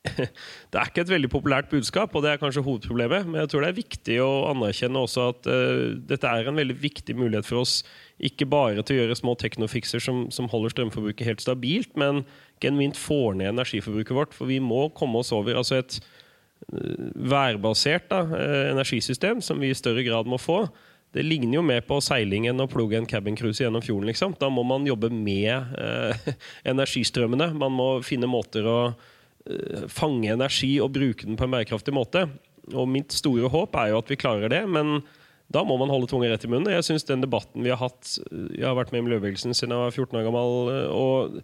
det er ikke et veldig populært budskap, og det er kanskje hovedproblemet. Men jeg tror det er viktig å anerkjenne også at uh, dette er en veldig viktig mulighet for oss. Ikke bare til å gjøre små teknofikser som, som holder strømforbruket helt stabilt, men genuint får ned energiforbruket vårt. For vi må komme oss over altså et uh, værbasert da, uh, energisystem som vi i større grad må få det ligner jo mer på seiling enn å plugge en cabincruise gjennom fjorden. Liksom. Da må man jobbe med eh, energistrømmene. Man må finne måter å eh, fange energi og bruke den på en bærekraftig måte. Og mitt store håp er jo at vi klarer det, men da må man holde tunga rett i munnen. Jeg synes den debatten vi har hatt Jeg har vært med i miljøbevegelsen siden jeg var 14 år gammel. Eh, og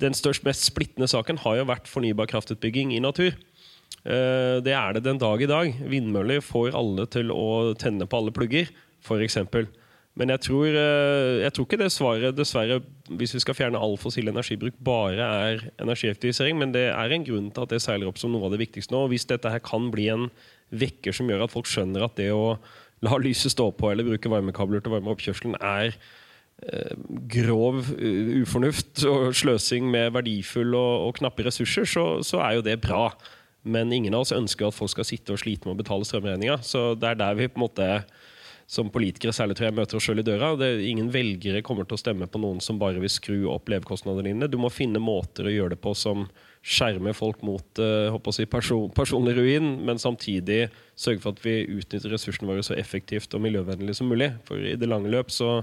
den størst, mest splittende saken har jo vært fornybar kraftutbygging i natur. Eh, det er det den dag i dag. Vindmøller får alle til å tenne på alle plugger f.eks. Men jeg tror, eh, jeg tror, ikke det svaret, dessverre, hvis vi skal fjerne all fossil energibruk, bare er energieffektivisering. Men det er en grunn til at det seiler opp som noe av det viktigste nå. Og hvis dette her kan bli en vekker som gjør at folk skjønner at det å la lyset stå på eller bruke varmekabler til varme oppkjørselen er eh, grov ufornuft og sløsing med verdifulle og, og knappe ressurser, så, så, er jo det bra. Men ingen av oss ønsker at folk skal sitte og slite med å betale strømregninga. Så det er der vi på en måte som politikere særlig tror jeg møter oss sjøl i døra. Det, ingen velgere kommer til å stemme på noen som bare vil skru opp levekostnadene dine. Du må finne måter å gjøre det på som skjermer folk mot uh, si person, personlig ruin, men samtidig sørge for at vi utnytter ressursene våre så effektivt og miljøvennlig som mulig. For i det lange løp så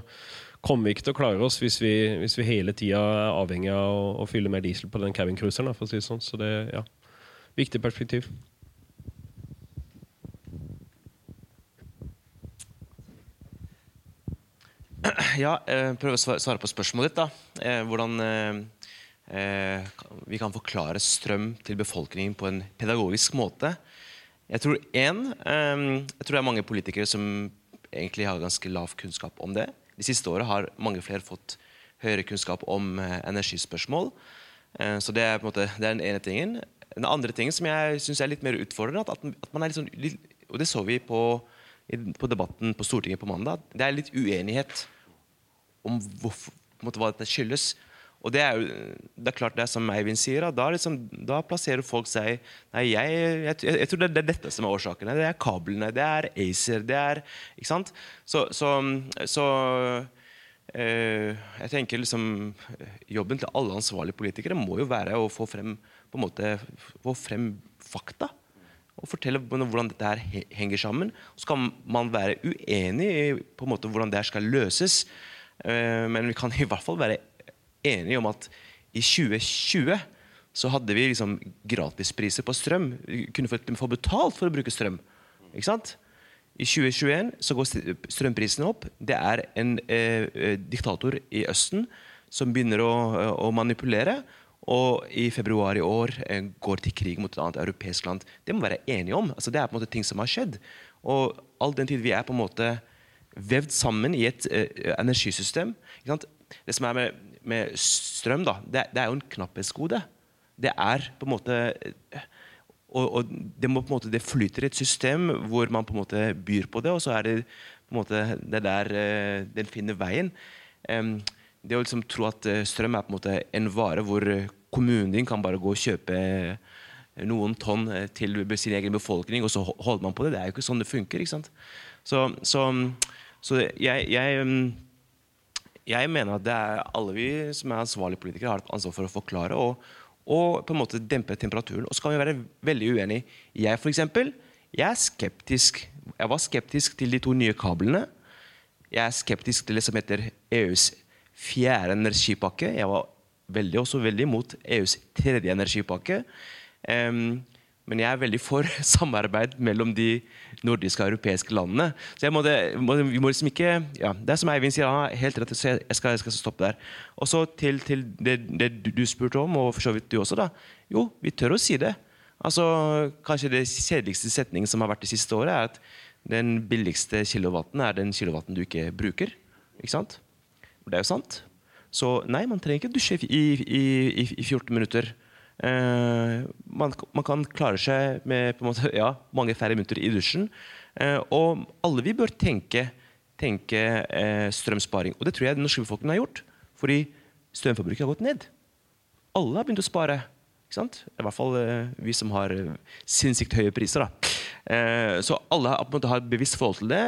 kommer vi ikke til å klare oss hvis vi, hvis vi hele tida er avhengig av å, å, fylle mer diesel på den cabincruiseren. For å si det sånn. Så det ja, viktig perspektiv. Ja, eh, prøve å svare på spørsmålet ditt. da. Eh, hvordan eh, vi kan forklare strøm til befolkningen på en pedagogisk måte. Jeg tror en, jeg tror det er mange politikere som egentlig har ganske lav kunnskap om det. De siste åra har mange flere fått høyere kunnskap om energispørsmål. Så det er på en måte, det er den ene tingen. Den andre tingen som jeg syns er litt mer utfordrende, at man er litt, sånn, og det så vi på, på debatten på Stortinget på mandag, det er litt uenighet om hvorfor, måte, hva dette skyldes. Og det er jo det er klart det er som Eivind sier, da, liksom, da plasserer folk seg Nei, jeg, jeg, jeg, tror det er dette som er årsakene. Det er kablene, det er ACER, det er Ikke sant? Så, så, så øh, jeg tenker liksom Jobben til alle ansvarlige politikere må jo være å få frem, på en måte, få frem fakta. Og fortelle hvordan dette her henger sammen. Så kan man være uenig i på en måte hvordan det her skal løses. Uh, men vi kan i hvert fall være enige om at i 2020 så hadde vi liksom gratispriser på strøm. Vi kunne få betalt for å bruke strøm. Ikke sant? I 2021 så går strømprisene opp. Det er en eh, eh, diktator i Østen som begynner å, å, manipulere. Og i februar i år eh, går til krig mot et annet europeisk land. Det må vi være enige om. Altså, det er på en måte ting som har skjedd. Og all den tid vi er på en måte vevd sammen i et uh, energisystem Det som er med med strøm, da, det, det er jo en knapphetsgode. Det er på en måte og, og, det, må på en måte, det flyter i et system hvor man på en måte byr på det, og så er det på en måte det der uh, den finner veien. Um, det å liksom tro at uh, strøm er på en måte en vare hvor kommunen din kan bare gå og kjøpe noen tonn til sin egen befolkning, og så holder man på det. Det er jo ikke sånn det funker. ikke sant? Så, så, så jeg, jeg um, jeg mener at alle vi som er ansvarlige politikere, har et ansvar for å forklare og, og på en måte dempe temperaturen. Og så kan vi være veldig uenige. Jeg for eksempel, jeg er skeptisk. Jeg var skeptisk til de to nye kablene. Jeg er skeptisk til det som heter EUs fjerde energipakke. Jeg var veldig, også veldig imot EUs tredje energipakke. Um, men jeg er veldig for samarbeid mellom de nordiske og europeiske landene. Så må det, må, vi må liksom ikke ja, Det er som Eivind sier, han har helt rett, så jeg skal, jeg skal stoppe der. Og så til, til det, det, du spurte om, og for så vidt du også, da. Jo, vi tør å si det. Altså, Kanskje det kjedeligste setningen som har vært det siste året, er at den billigste kilowatten er den kilowatten du ikke bruker. Ikke sant? Det er jo sant. Så nei, man trenger ikke dusje i, i, i, i 14 minutter. Uh, man, man, kan klare seg med måte, ja, mange færre minutter i dusjen. Uh, og alle vi bør tenke, tenke uh, strømsparing. Og det tror jeg den norske befolkningen har gjort. Fordi strømforbruket har gått ned. Alle har begynt å spare. I hvert fall vi som har sinnssykt høye priser. så alle har, har et bevisst forhold til det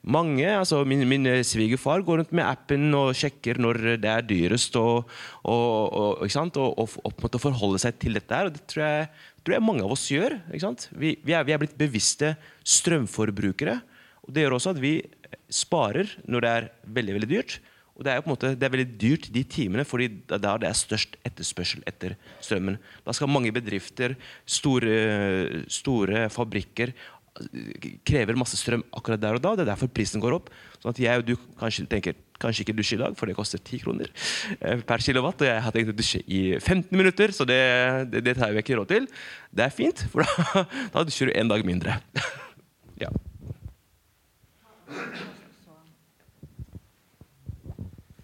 mange, altså Min, min svigerfar går rundt med appen og sjekker når det er dyrest, og, og, og, og, og på en måte forholde seg til dette. her, og Det tror jeg, tror jeg mange av oss gjør. Vi, vi, er, vi, er, blitt bevisste strømforbrukere. og Det gjør også at vi sparer når det er veldig veldig dyrt. Og det er, på en måte, det er veldig dyrt de timene, fordi det er der er størst etterspørsel etter strømmen. Da skal mange bedrifter, store, store fabrikker krever masse strøm akkurat der og da. Det er derfor prisen går opp. Sånn at jeg og du kanskje tenker kanskje ikke dusje i dag, for det koster 10 kroner eh, per kilowatt. Og jeg har tenkt å dusje i 15 minutter, så det, det, det tar jeg ikke råd til. Det er fint, for da, da dusjer du en dag mindre. ja.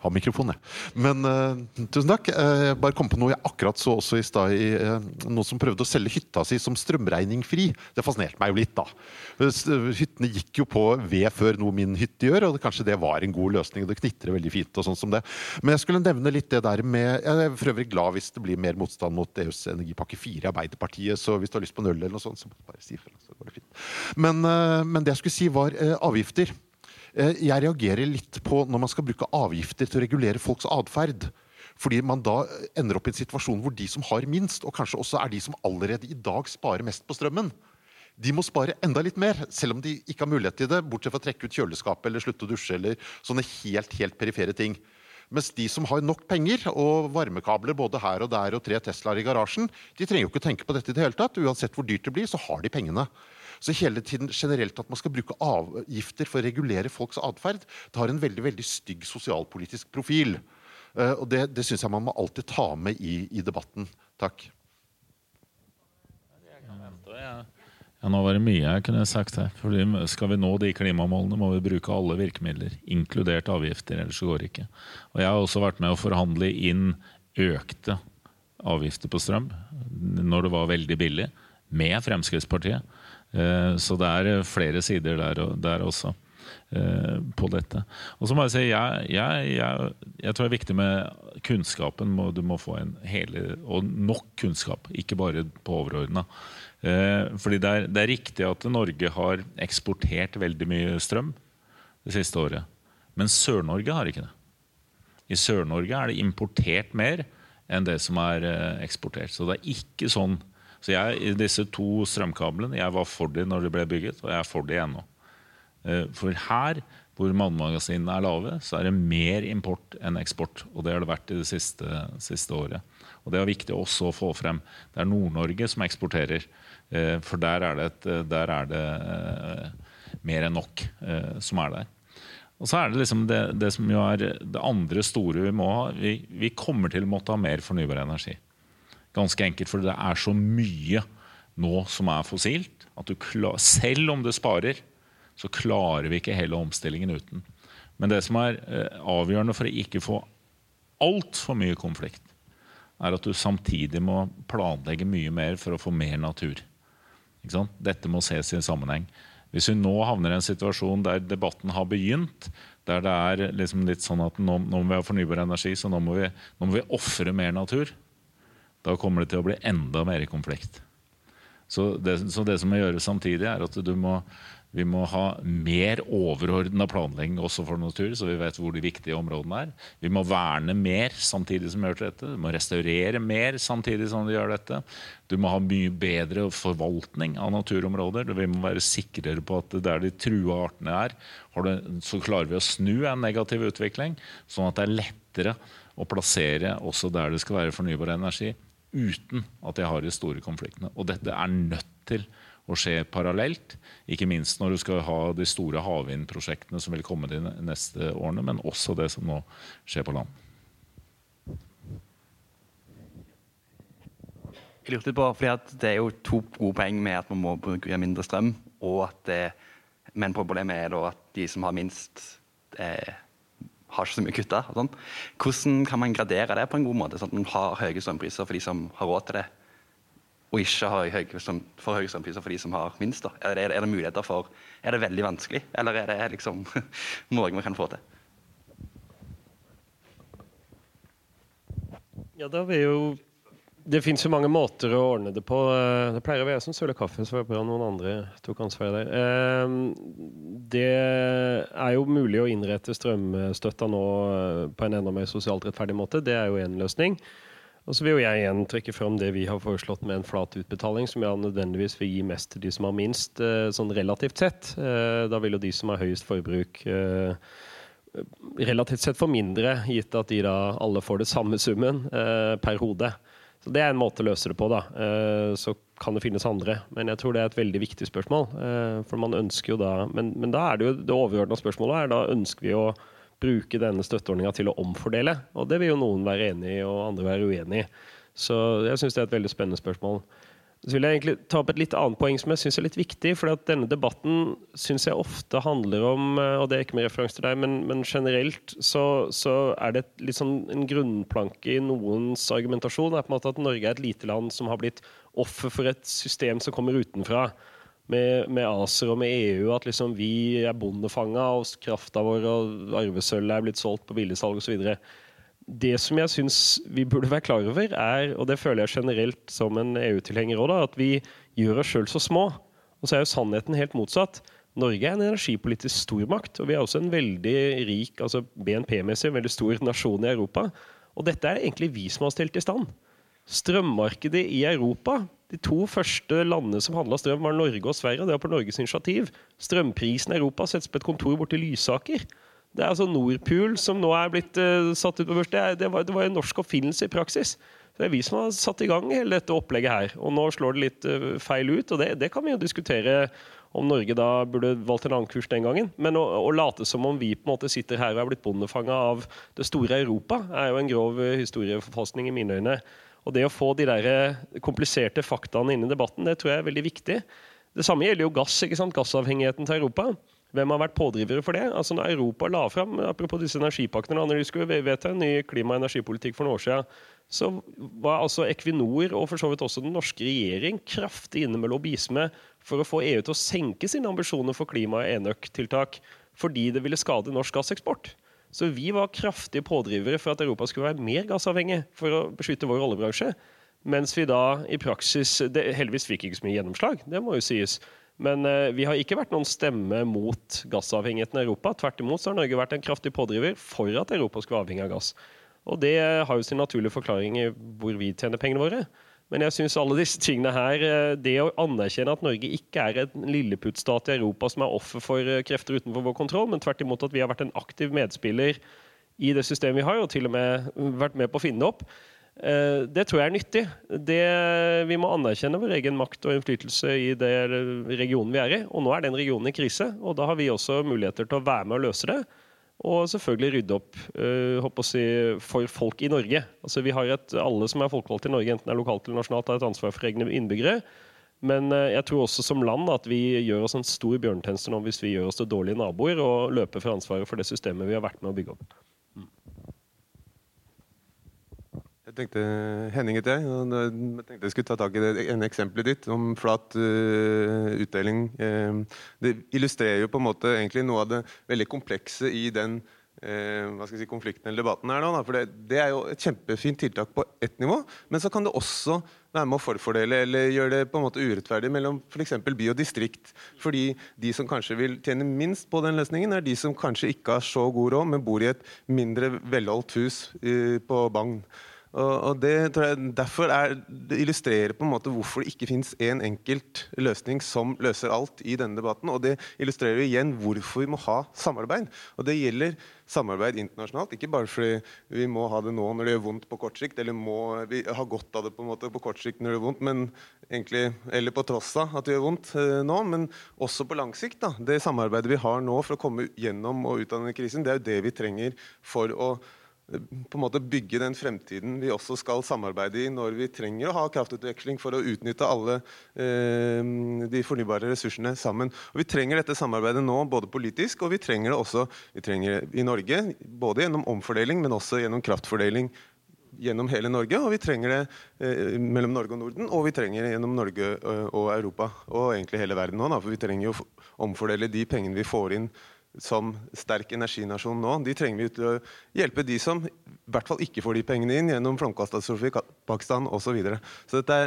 Ha mikrofon, jeg. Men uh, tusen takk. Uh, jeg bare kom på noe jeg akkurat så også i stad. Uh, noen som prøvde å selge hytta si som strømregningfri. Det fascinerte meg jo litt, da. Hyttene gikk jo på ved før noe min hytte gjør, og det, kanskje det var en god løsning. Det knitrer veldig fint og sånn som det. Men jeg skulle nevne litt det der med Jeg er for øvrig glad hvis det blir mer motstand mot EUs energipakke 4 i Arbeiderpartiet, så hvis du har lyst på en eller noe sånt, så bare si ifra. Så går det fint. Men, men det jeg skulle si, var avgifter. Eh, jeg reagerer litt på når man skal bruke avgifter til å regulere folks atferd. Fordi man da ender opp i en situasjon hvor de som har minst, og kanskje også er de som allerede i dag sparer mest på strømmen, de må spare enda litt mer, selv om de ikke har mulighet til det, bortsett fra å trekke ut kjøleskapet eller slutte å dusje eller sånne helt, helt perifere ting. Mens de som har nok penger og varmekabler både her og der og tre Teslaer i garasjen, de trenger jo ikke tenke på dette i det hele tatt. Uansett hvor dyrt det blir, så har de pengene. Så hele tiden generelt at man skal bruke avgifter for å regulere folks atferd, det har en veldig veldig stygg sosialpolitisk profil. Uh, og Det, det syns jeg man må alltid ta med i, i debatten. Takk. Ja, nå var det mye jeg kunne sagt her. Fordi skal vi nå de klimamålene, må vi bruke alle virkemidler, inkludert avgifter. Ellers går det ikke. Og Jeg har også vært med å forhandle inn økte avgifter på strøm når det var veldig billig, med Fremskrittspartiet. Så det er flere sider der, der også på dette. Og så må jeg si, jeg, jeg, jeg, jeg tror det er viktig med kunnskapen. Du må få en hele, og nok kunnskap, ikke bare på overordna. Fordi det er, det er riktig at Norge har eksportert veldig mye strøm det siste året. Men Sør-Norge har ikke det. I Sør-Norge er det importert mer enn det som er eh, eksportert. Så det er ikke sånn Så jeg, i disse to strømkablene, jeg var for de når de ble bygget, og jeg er for de ennå. Eh, for her, hvor vannmagasinene er lave, så er det mer import enn eksport. Og det har det vært i det siste, siste året. Og det er viktig også å få frem. Det er Nord-Norge som eksporterer. Eh, for der er det, et, der er det mer enn nok som er der. Og så er det liksom det, det, som jo er det andre store vi må ha. Vi, vi, kommer til å måtte ha mer fornybar energi. Ganske enkelt fordi det er så mye nå som er fossilt, at klar, selv om det sparer, så klarer vi ikke hele omstillingen uten. Men det som er eh, avgjørende for å ikke få altfor mye konflikt, er at du samtidig må planlegge mye mer for å få mer natur. Dette må ses i en sammenheng. Hvis vi nå havner i en situasjon der debatten har begynt, der det er liksom litt sånn at nå, nå må vi ha fornybar energi, så nå må vi, nå vi ofre mer natur, da kommer det til å bli enda mer konflikt. Så det, så det som må gjøres samtidig, er at du må vi må ha mer overordna planlegging også for natur, så vi vet hvor de viktige områdene er. Vi må verne mer samtidig som vi gjør dette. Du må restaurere mer samtidig som vi gjør dette. Du må ha mye bedre forvaltning av naturområder. Vi må være sikrere på at der de trua artene er, så klarer vi å snu en negativ utvikling, sånn at det er lettere å plassere også der det skal være fornybar energi, uten at de har de store konfliktene. Og dette er nødt til å skje parallelt. Ikke minst når du skal ha de store havvindprosjektene som vil komme de neste årene, men også det som nå skjer på land. Jeg lurte på, fordi Det er jo to gode poeng med at man må bruke mindre strøm. og at det, Men problemet er da at de som har minst, eh, har ikke så mye kutta. Sånn. Hvordan kan man gradere det på en god måte, sånn at man har høye strømpriser for de som har råd til det? og ikke har høy, for høye strømpriser for de som har minst? Er det, er det, muligheter for Er det veldig vanskelig, eller er det liksom noe vi kan få til? Ja, da vil jo Det fins jo mange måter å ordne det på. Det pleier å være som søler kaffe, så var det bra noen andre tok ansvaret der. Ehm, det er jo mulig å innrette strømstøtta nå på en enda mer sosialt rettferdig måte. Det er jo én løsning. Og så vil jo jeg igjen trekke fram det vi har foreslått med en flat utbetaling, som ja nødvendigvis vil gi mest til de som har minst, eh, sånn relativt sett. Eh, da vil jo de som har høyest forbruk eh, relativt sett få mindre, gitt at de da alle får det samme summen per hode. Så Det er en måte å løse det på. da. Så kan det finnes andre. Men jeg tror det er et veldig viktig spørsmål. For man ønsker jo da Men, men da er det jo det overordna spørsmålet er da ønsker vi å bruke denne støtteordninga til å omfordele. Og det vil jo noen være enig i, og andre være uenig i. Så jeg syns det er et veldig spennende spørsmål. Så vil jeg egentlig ta opp et litt annet poeng som jeg syns er litt viktig. for at denne debatten syns jeg ofte handler om, eh, og det er ikke med referanse til deg, men, men generelt så, så, er det litt sånn en grunnplanke i noens argumentasjon er på en måte at Norge er et lite land som har blitt offer for et system som kommer utenfra med, med, ACER og med EU at liksom vi er bondefanga, og krafta vår og arvesølvet er blitt solgt på billigsalg osv. Det som jeg syns vi burde være klar over, er, og det føler jeg generelt som en EU-tilhenger òg, at vi gjør oss sjøl så små. Og så er jo sannheten helt motsatt. Norge er en energipolitisk stormakt, og vi er også en veldig rik, altså BNP-messig veldig stor nasjon i Europa. Og dette er egentlig vi som har stelt i stand. Strømmarkedet i Europa de to første landene som handla strøm, var Norge og Sverige. og Det var på Norges initiativ. Strømprisen i Europa settes på et kontor borti Lysaker. Det er altså Nordpool som nå er blitt uh, satt ut på børs. Det, det, var, det var en norsk oppfinnelse i praksis. Det er vi som har satt i gang hele dette opplegget her. Og nå slår det litt uh, feil ut, og det, det, kan vi jo diskutere om Norge da burde valgt en annen kurs den gangen. Men å, å late som om vi på en måte sitter her og er blitt bondefanga av det store Europa, er jo en grov uh, historieforfalskning i mine øyne. Og det å få de der eh, kompliserte faktaene inn i debatten, det tror jeg er veldig viktig. Det samme gjelder jo gass. ikke sant? Gassavhengigheten til Europa. Hvem har vært pådrivere for det? Altså når Europa la fram apropos disse energipakkene, når de skulle vedta en ny klima- og energipolitikk for noen år siden, så var altså Equinor og for så vidt også den norske regjering kraftig inne med lobbyisme for å få EU til å senke sine ambisjoner for klima- og enøktiltak fordi det ville skade norsk gasseksport. Så vi var kraftige pådrivere for at Europa skulle være mer gassavhengig for å beskytte vår oljebransje. Mens vi da i praksis det, Heldigvis fikk ikke så mye gjennomslag, det må jo sies. Men eh, vi har ikke vært noen stemme mot gassavhengigheten i Europa. Tvert imot så har Norge vært en kraftig pådriver for at Europa skulle være avhengig av gass. Og det har jo sin naturlige forklaring i hvor vi tjener pengene våre. Men jeg syns alle disse tingene her, eh, det å anerkjenne at Norge ikke er en lilleputt-stat i Europa som er offer for eh, krefter utenfor vår kontroll, men tvert imot at vi har vært en aktiv medspiller i det systemet vi har, og til og med vært med på å finne opp, det tror jeg er nyttig. Det, vi må anerkjenne vår egen makt og innflytelse i den regionen vi er i. Og nå er den regionen i krise, og da har vi også muligheter til å være med og løse det. Og selvfølgelig rydde opp uh, si, for folk i Norge. Altså, et, alle som er folkevalgte i Norge, enten det er lokalt eller nasjonalt, har et ansvar for egne innbyggere. Men jeg tror også som land at vi gjør oss en stor bjørnetjeneste hvis vi gjør oss til dårlige naboer og løper fra ansvaret for det systemet vi har vært med å bygge opp. Jeg tenkte Henning heter jeg. Jeg tenkte jeg skulle ta tak i det ene eksempelet ditt om flat uh, utdeling. Uh, det illustrerer jo på en måte egentlig noe av det veldig komplekse i den uh, si, konflikten eller debatten her nå. Da. For det, det, er jo et kjempefint tiltak på ett nivå, men så kan det også være med å forfordele eller gjøre det på en måte urettferdig mellom f.eks. by og distrikt. Fordi de som kanskje vil tjene minst på den løsningen, er de som kanskje ikke har så god råd, men bor i et mindre velholdt hus på Bagn. Og det tror jeg Derfor er, det illustrerer på en måte hvorfor det ikke finnes én en enkelt løsning som løser alt i denne debatten. Og det illustrerer igjen hvorfor vi må ha samarbeid. Og det gjelder samarbeid internasjonalt. Ikke bare fordi vi må ha det nå når det gjør vondt på kort sikt, eller må vi ha godt av det på en måte på kort sikt når det gjør vondt, men egentlig, eller på tross av at det gjør vondt eh, nå, men også på lang sikt. Da. Det samarbeidet vi har nå for å komme gjennom og ut av denne krisen, det er jo det vi trenger for å på en måte bygge den fremtiden vi også skal samarbeide i når vi trenger å ha kraftutveksling for å utnytte alle eh, de fornybare ressursene sammen. Og Vi trenger dette samarbeidet nå både politisk og vi trenger det også vi trenger i Norge. Både gjennom omfordeling, men også gjennom kraftfordeling gjennom hele Norge. Og vi trenger det eh, mellom Norge og Norden, og vi trenger det gjennom Norge eh, og Europa. Og egentlig hele verden nå, for vi trenger jo å omfordele de pengene vi får inn som sterk energinasjon nå, de trenger vi til å hjelpe de som i hvert fall ikke får de pengene inn gjennom flomkatastrofer i Pakistan osv. Så, videre. så dette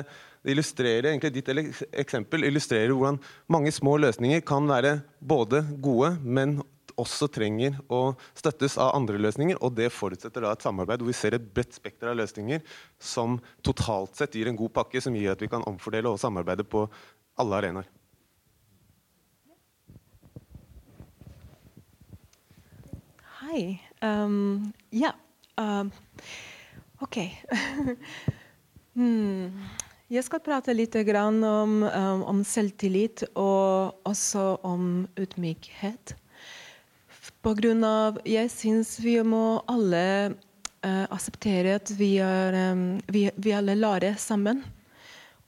illustrerer egentlig ditt eksempel illustrerer hvordan mange små løsninger kan være både gode, men også trenger å støttes av andre løsninger. Og det forutsetter da et samarbeid hvor vi ser et bredt spekter av løsninger som totalt sett gir en god pakke som gir at vi kan omfordele og samarbeide på alle arenaer. Hi. Um, yeah. Um, OK. hmm. Jeg skal prate litt om, um, om, selvtillit og også om ydmykhet. Av Jeg syns vi må alle uh, akseptere at vi, er, um, vi, vi alle lærer sammen.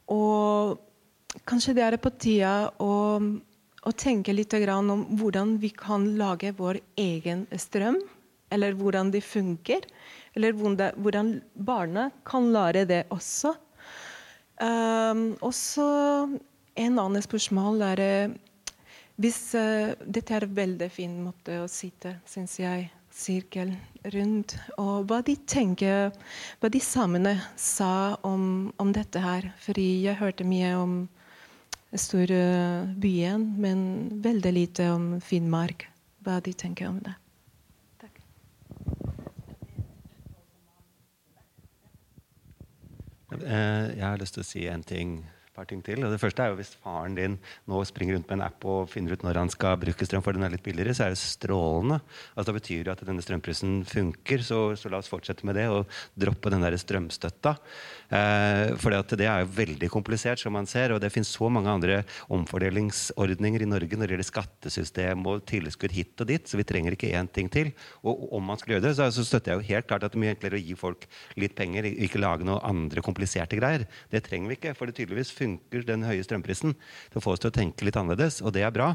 Og kanskje det er på tide å å tenke litt om hvordan vi kan lage vår egen strøm. Eller hvordan det funker. Eller hvordan barna kan lære det også. Um, og så en annen spørsmål er hvis uh, Dette er en veldig fin måte å sitte, syns jeg, sirkel rundt. Og hva de tenker, hva de samene sa om, om dette her. Fordi jeg hørte mye om store byen, men veldig lite om Finnmark. Hva de tenker om det. Takk. Eh, jeg har lyst til å si en ting par ting til. Og det første er jo Hvis faren din nå springer rundt med en app og finner ut når han skal bruke strøm, for den er litt billigere, så er det strålende. Altså, det betyr jo at denne strømprisen funker, så, så, la oss fortsette med det og droppe den der strømstøtta. Eh, for det er jo veldig komplisert, som man ser. Og det finnes så mange andre omfordelingsordninger i Norge når det gjelder skattesystem og tilskudd hit og dit, så vi trenger ikke én ting til. Og om man skulle gjøre det, så, så støtter jeg jo helt klart at det er mye enklere å gi folk litt penger, ikke lage noe andre kompliserte greier. Det trenger vi ikke, for det tydeligvis funker den høye strømprisen til å oss til å tenke litt annerledes, og det er bra.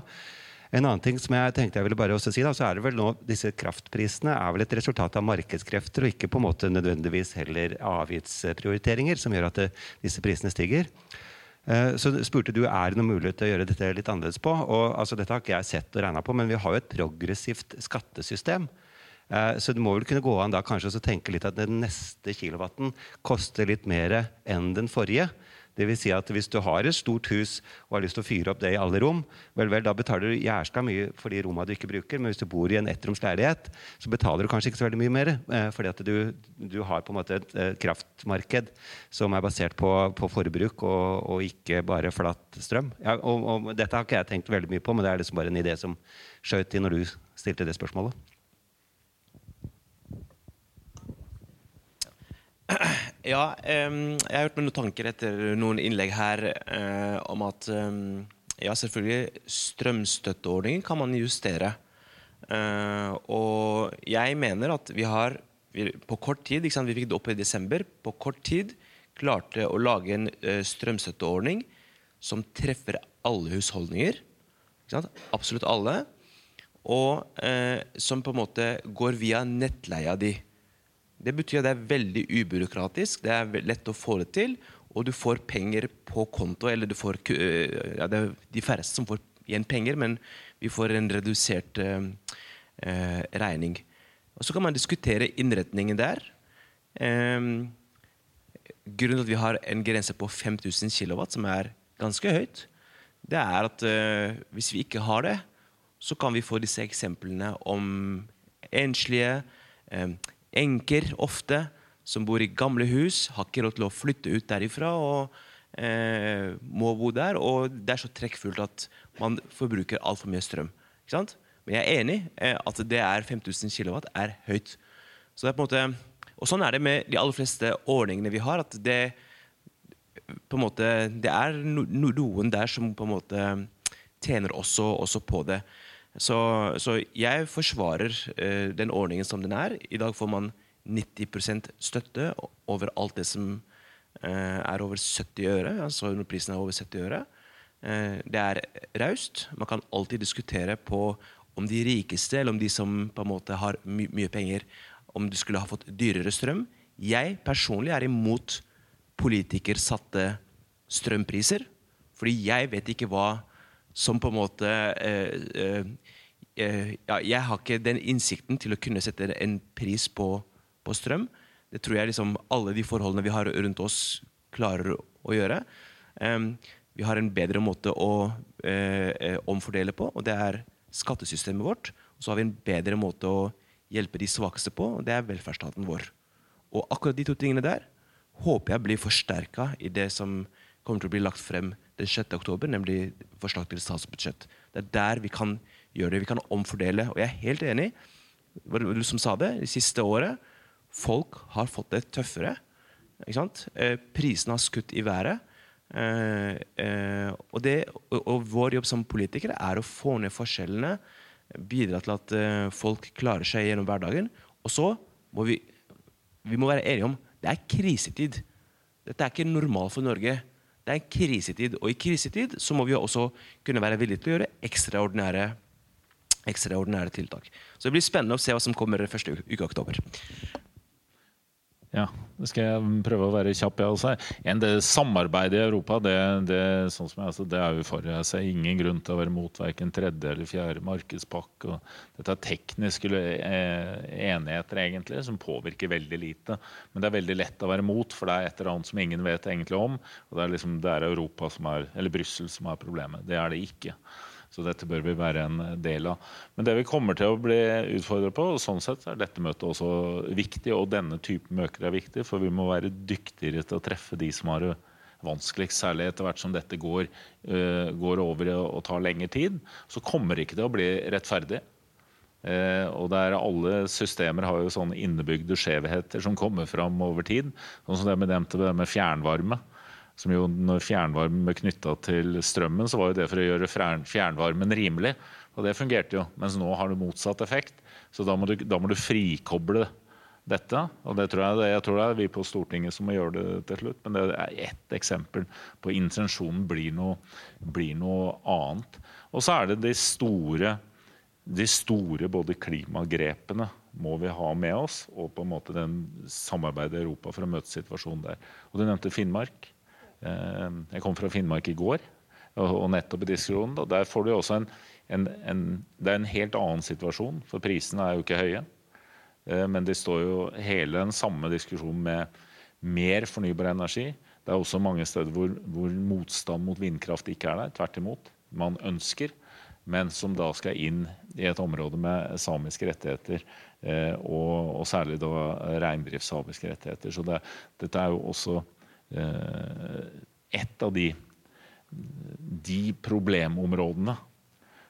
En annen ting som jeg tenkte jeg ville bare også si da, så er det vel nå, Disse kraftprisene er vel et resultat av markedskrefter, og ikke på en måte nødvendigvis heller avgiftsprioriteringer som gjør at det, disse prisene stiger. Eh, så spurte du er det noen mulighet til å gjøre dette litt annerledes på. og altså, Dette har ikke jeg sett og regna på, men vi har jo et progressivt skattesystem. Eh, så det må vel kunne gå an da kanskje å tenke litt at den neste kilowatten koster litt mer enn den forrige. Det vil si at Hvis du har et stort hus og har lyst til å fyre opp det i alle rom, vel, vel, da betaler du jærska mye for de rommene du ikke bruker. Men hvis du bor i en ettroms leilighet, så betaler du kanskje ikke så veldig mye mer. Eh, fordi at du, du, har på en måte et eh, kraftmarked som er basert på, på forbruk og, og, ikke bare flatt strøm. Ja, og, og, dette har ikke jeg tenkt veldig mye på, men det er liksom bare en idé som skjøt inn når du stilte det spørsmålet. Ja, um, jeg har gjort meg noen tanker etter noen innlegg her uh, om at um, ja, selvfølgelig strømstøtteordningen kan man justere. Uh, og jeg mener at vi har vi, på kort tid, vi fikk det opp i desember, på kort tid klarte å lage en uh, strømstøtteordning som treffer alle husholdninger. Absolutt alle. Og som på en måte går via nettleia di. Det betyr at det er veldig ubyråkratisk, det er lett å få det til, og du får penger på konto. Eller du får øh, ja, Det er de færreste som får igjen penger, men vi får en redusert uh, uh, regning. Og Så kan man diskutere innretningen der. Eh, grunnen til at vi har en grense på 5000 kW, som er ganske høyt, det er at eh, hvis vi ikke har det, så kan vi få disse eksemplene om enslige, um, enker ofte, som bor i gamle hus, har ikke råd til å flytte ut derifra og eh, må bo der. Og det er så trekkfullt at man forbruker altfor mye strøm. Men jeg er enig eh, at det er 5000 kW er høyt. Så det er på en måte, og sånn er det med de aller fleste ordningene vi har. at det på en måte, det er noen der som på en måte tjener også, også på det. Så, så jeg forsvarer uh, den ordningen som den er. I dag får man 90% støtte over alt det som uh, er over 70 øre. Altså når prisen er over 70 øre. Uh, det er raust. Man kan alltid diskutere på om de rikeste eller om de som på en måte har my mye penger, om de skulle ha fått dyrere strøm. Jeg personlig er imot politikersatte strømpriser. Fordi jeg vet ikke hva som på en måte eh, eh, eh, ja, Jeg har ikke den innsikten til å kunne sette en pris på, på strøm. Det tror jeg liksom alle de forholdene vi har rundt oss, klarer å gjøre. vi har en bedre måte å omfordele på, og det er skattesystemet vårt. Og så har vi en bedre måte å hjelpe de svakeste på, og det er velferdsstaten vår. Og akkurat de to tingene der håper jeg blir forsterka i det som kommer til å bli lagt frem den 6. oktober, nemlig forslag til statsbudsjett. Det er der vi kan gjøre det. Vi kan omfordele. Og jeg er helt enig du som sa det, det siste året. Folk har fått det tøffere. Eh, prisene har skutt i været. Eh, eh, og, det, og, vår jobb som politikere er å få ned forskjellene. Bidra til at folk klarer seg gjennom hverdagen. Og så må vi, vi må være enige om det er krisetid. Dette er ikke normalt for Norge. Det er en krisetid, og i krisetid så må vi også kunne være villige til å gjøre ekstraordinære, ekstraordinære tiltak. Så det blir spennende å se hva som kommer første uke i oktober. Ja, det skal jeg prøve å være kjapp, jeg også. En, det Samarbeidet i Europa det, det, sånn jeg, altså, det er jo for. Jeg ser ingen grunn til å være mot verken tredje eller fjerde markedspakke. dette er tekniske eh, enigheter egentlig, som påvirker veldig lite. Men det er veldig lett å være mot, for det er et eller annet som ingen vet egentlig om. og Det er, liksom, det er Europa som er, eller Brussel som er problemet. Det er det ikke. Så dette bør vi være en del av. Men det vi kommer til å bli utfordret på, og sånn sett er dette møtet også viktig, og denne typen møter er viktig, for vi må være dyktigere til å treffe de som har det vanskeligst, særlig etter hvert som dette går, uh, går over og tar lengre tid. Så kommer ikke det å bli rettferdig. Uh, og der alle systemer har jo sånne innebygde skjevheter som kommer fram over tid. Sånn som det med, det med fjernvarme som jo når fjernvarmen ble knytta til strømmen, så var jo det for å gjøre fjernvarmen rimelig. Og det fungerte jo. Mens nå har det motsatt effekt. Så da må du, da må du frikoble dette. Og det tror jeg, jeg tror det er vi på Stortinget som må gjøre det til slutt. Men det er ett eksempel på intensjonen blir noe, blir noe annet. Og så er det de store, de store både klimagrepene må vi ha med oss, og på en måte den samarbeidet i Europa for å møte situasjonen der. Og Du nevnte Finnmark. Eh, jeg kom fra Finnmark i går, og nettopp i diskusjonen. og Der får du også en, en, en, det er en helt annen situasjon, for prisene er jo ikke høye. Eh, men det står jo hele den samme diskusjonen med mer fornybar energi. Det er også mange steder hvor, hvor motstand mot vindkraft ikke er der. Tvert imot. Man ønsker, men som da skal inn i et område med samiske rettigheter. Eh, og, og særlig da reindriftssamiske rettigheter. Så det, dette er jo også et av de, de problemområdene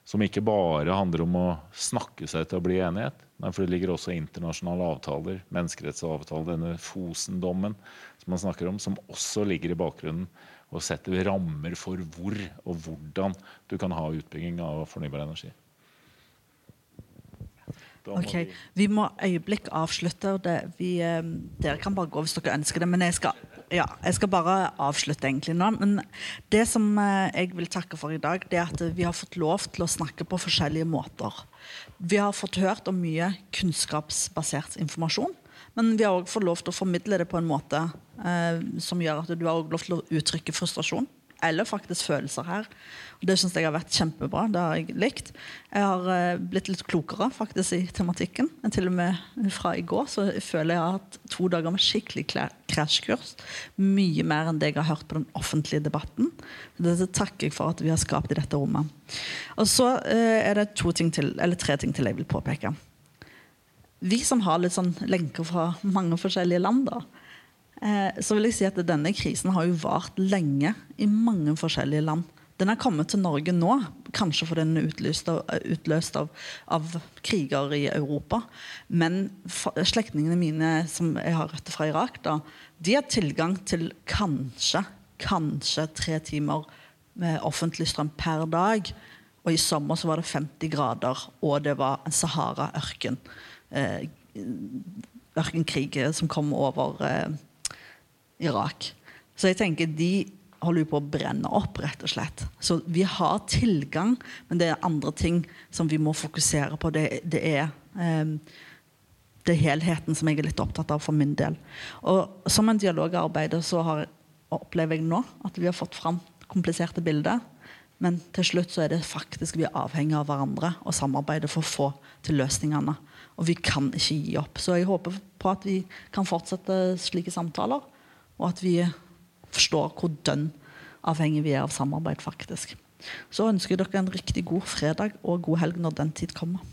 som ikke bare handler om å snakke seg til å bli enighet, men for det ligger også internasjonale avtaler, menneskerettsavtaler, denne Fosen-dommen som man snakker om, som også ligger i bakgrunnen og setter rammer for hvor og hvordan du kan ha utbygging av fornybar energi. Ok, Vi må øyeblikk avslutte. Det, vi, eh, dere kan bare gå hvis dere ønsker det. Men jeg skal ja, jeg skal bare avslutte egentlig nå. Men det som eh, jeg vil takke for i dag, det er at vi har fått lov til å snakke på forskjellige måter. Vi har fått hørt om mye kunnskapsbasert informasjon. Men vi har òg fått lov til å formidle det på en måte eh, som gjør at du har lov til å uttrykke frustrasjon eller faktisk følelser her. Og det syns jeg har vært kjempebra. Det har jeg likt. Jeg har uh, blitt litt klokere faktisk i tematikken. Men til og med fra i går så jeg føler jeg har hatt to dager med skikkelig krasjkurs. Mye mer enn det jeg har hørt på den offentlige debatten. Dette takker jeg for at vi har skapt i dette rommet. Og så uh, er det ting til, tre ting til jeg vil påpeke. Vi som har litt sånn lenker fra mange forskjellige land, da, Eh, så vil jeg si at denne krisen har jo vart lenge i mange forskjellige land. Den er kommet til Norge nå, kanskje fordi den er utløst av, utløst av, av kriger i Europa. Men slektningene mine som jeg har røtter fra Irak, da, de har tilgang til kanskje, kanskje tre timer med offentlig strøm per dag. Og i sommer så var det 50 grader, og det var en Sahara-ørken. Eh, ørkenkrig som kom over eh, Irak. Så jeg tenker de holder på å brenne opp, rett og slett. Så vi har tilgang, men det er andre ting som vi må fokusere på. Det, det er um, det helheten som jeg er litt opptatt av for min del. Og Som en dialogarbeider så har, opplever jeg nå at vi har fått fram kompliserte bilder. Men til slutt så er det faktisk vi er avhengig av hverandre og samarbeider for å få til løsningene. Og vi kan ikke gi opp. Så jeg håper på at vi kan fortsette slike samtaler og at vi forstår hvor dønn avhengig vi er av samarbeid, faktisk. Så ønsker jeg dere en riktig god fredag og god helg når den tid kommer.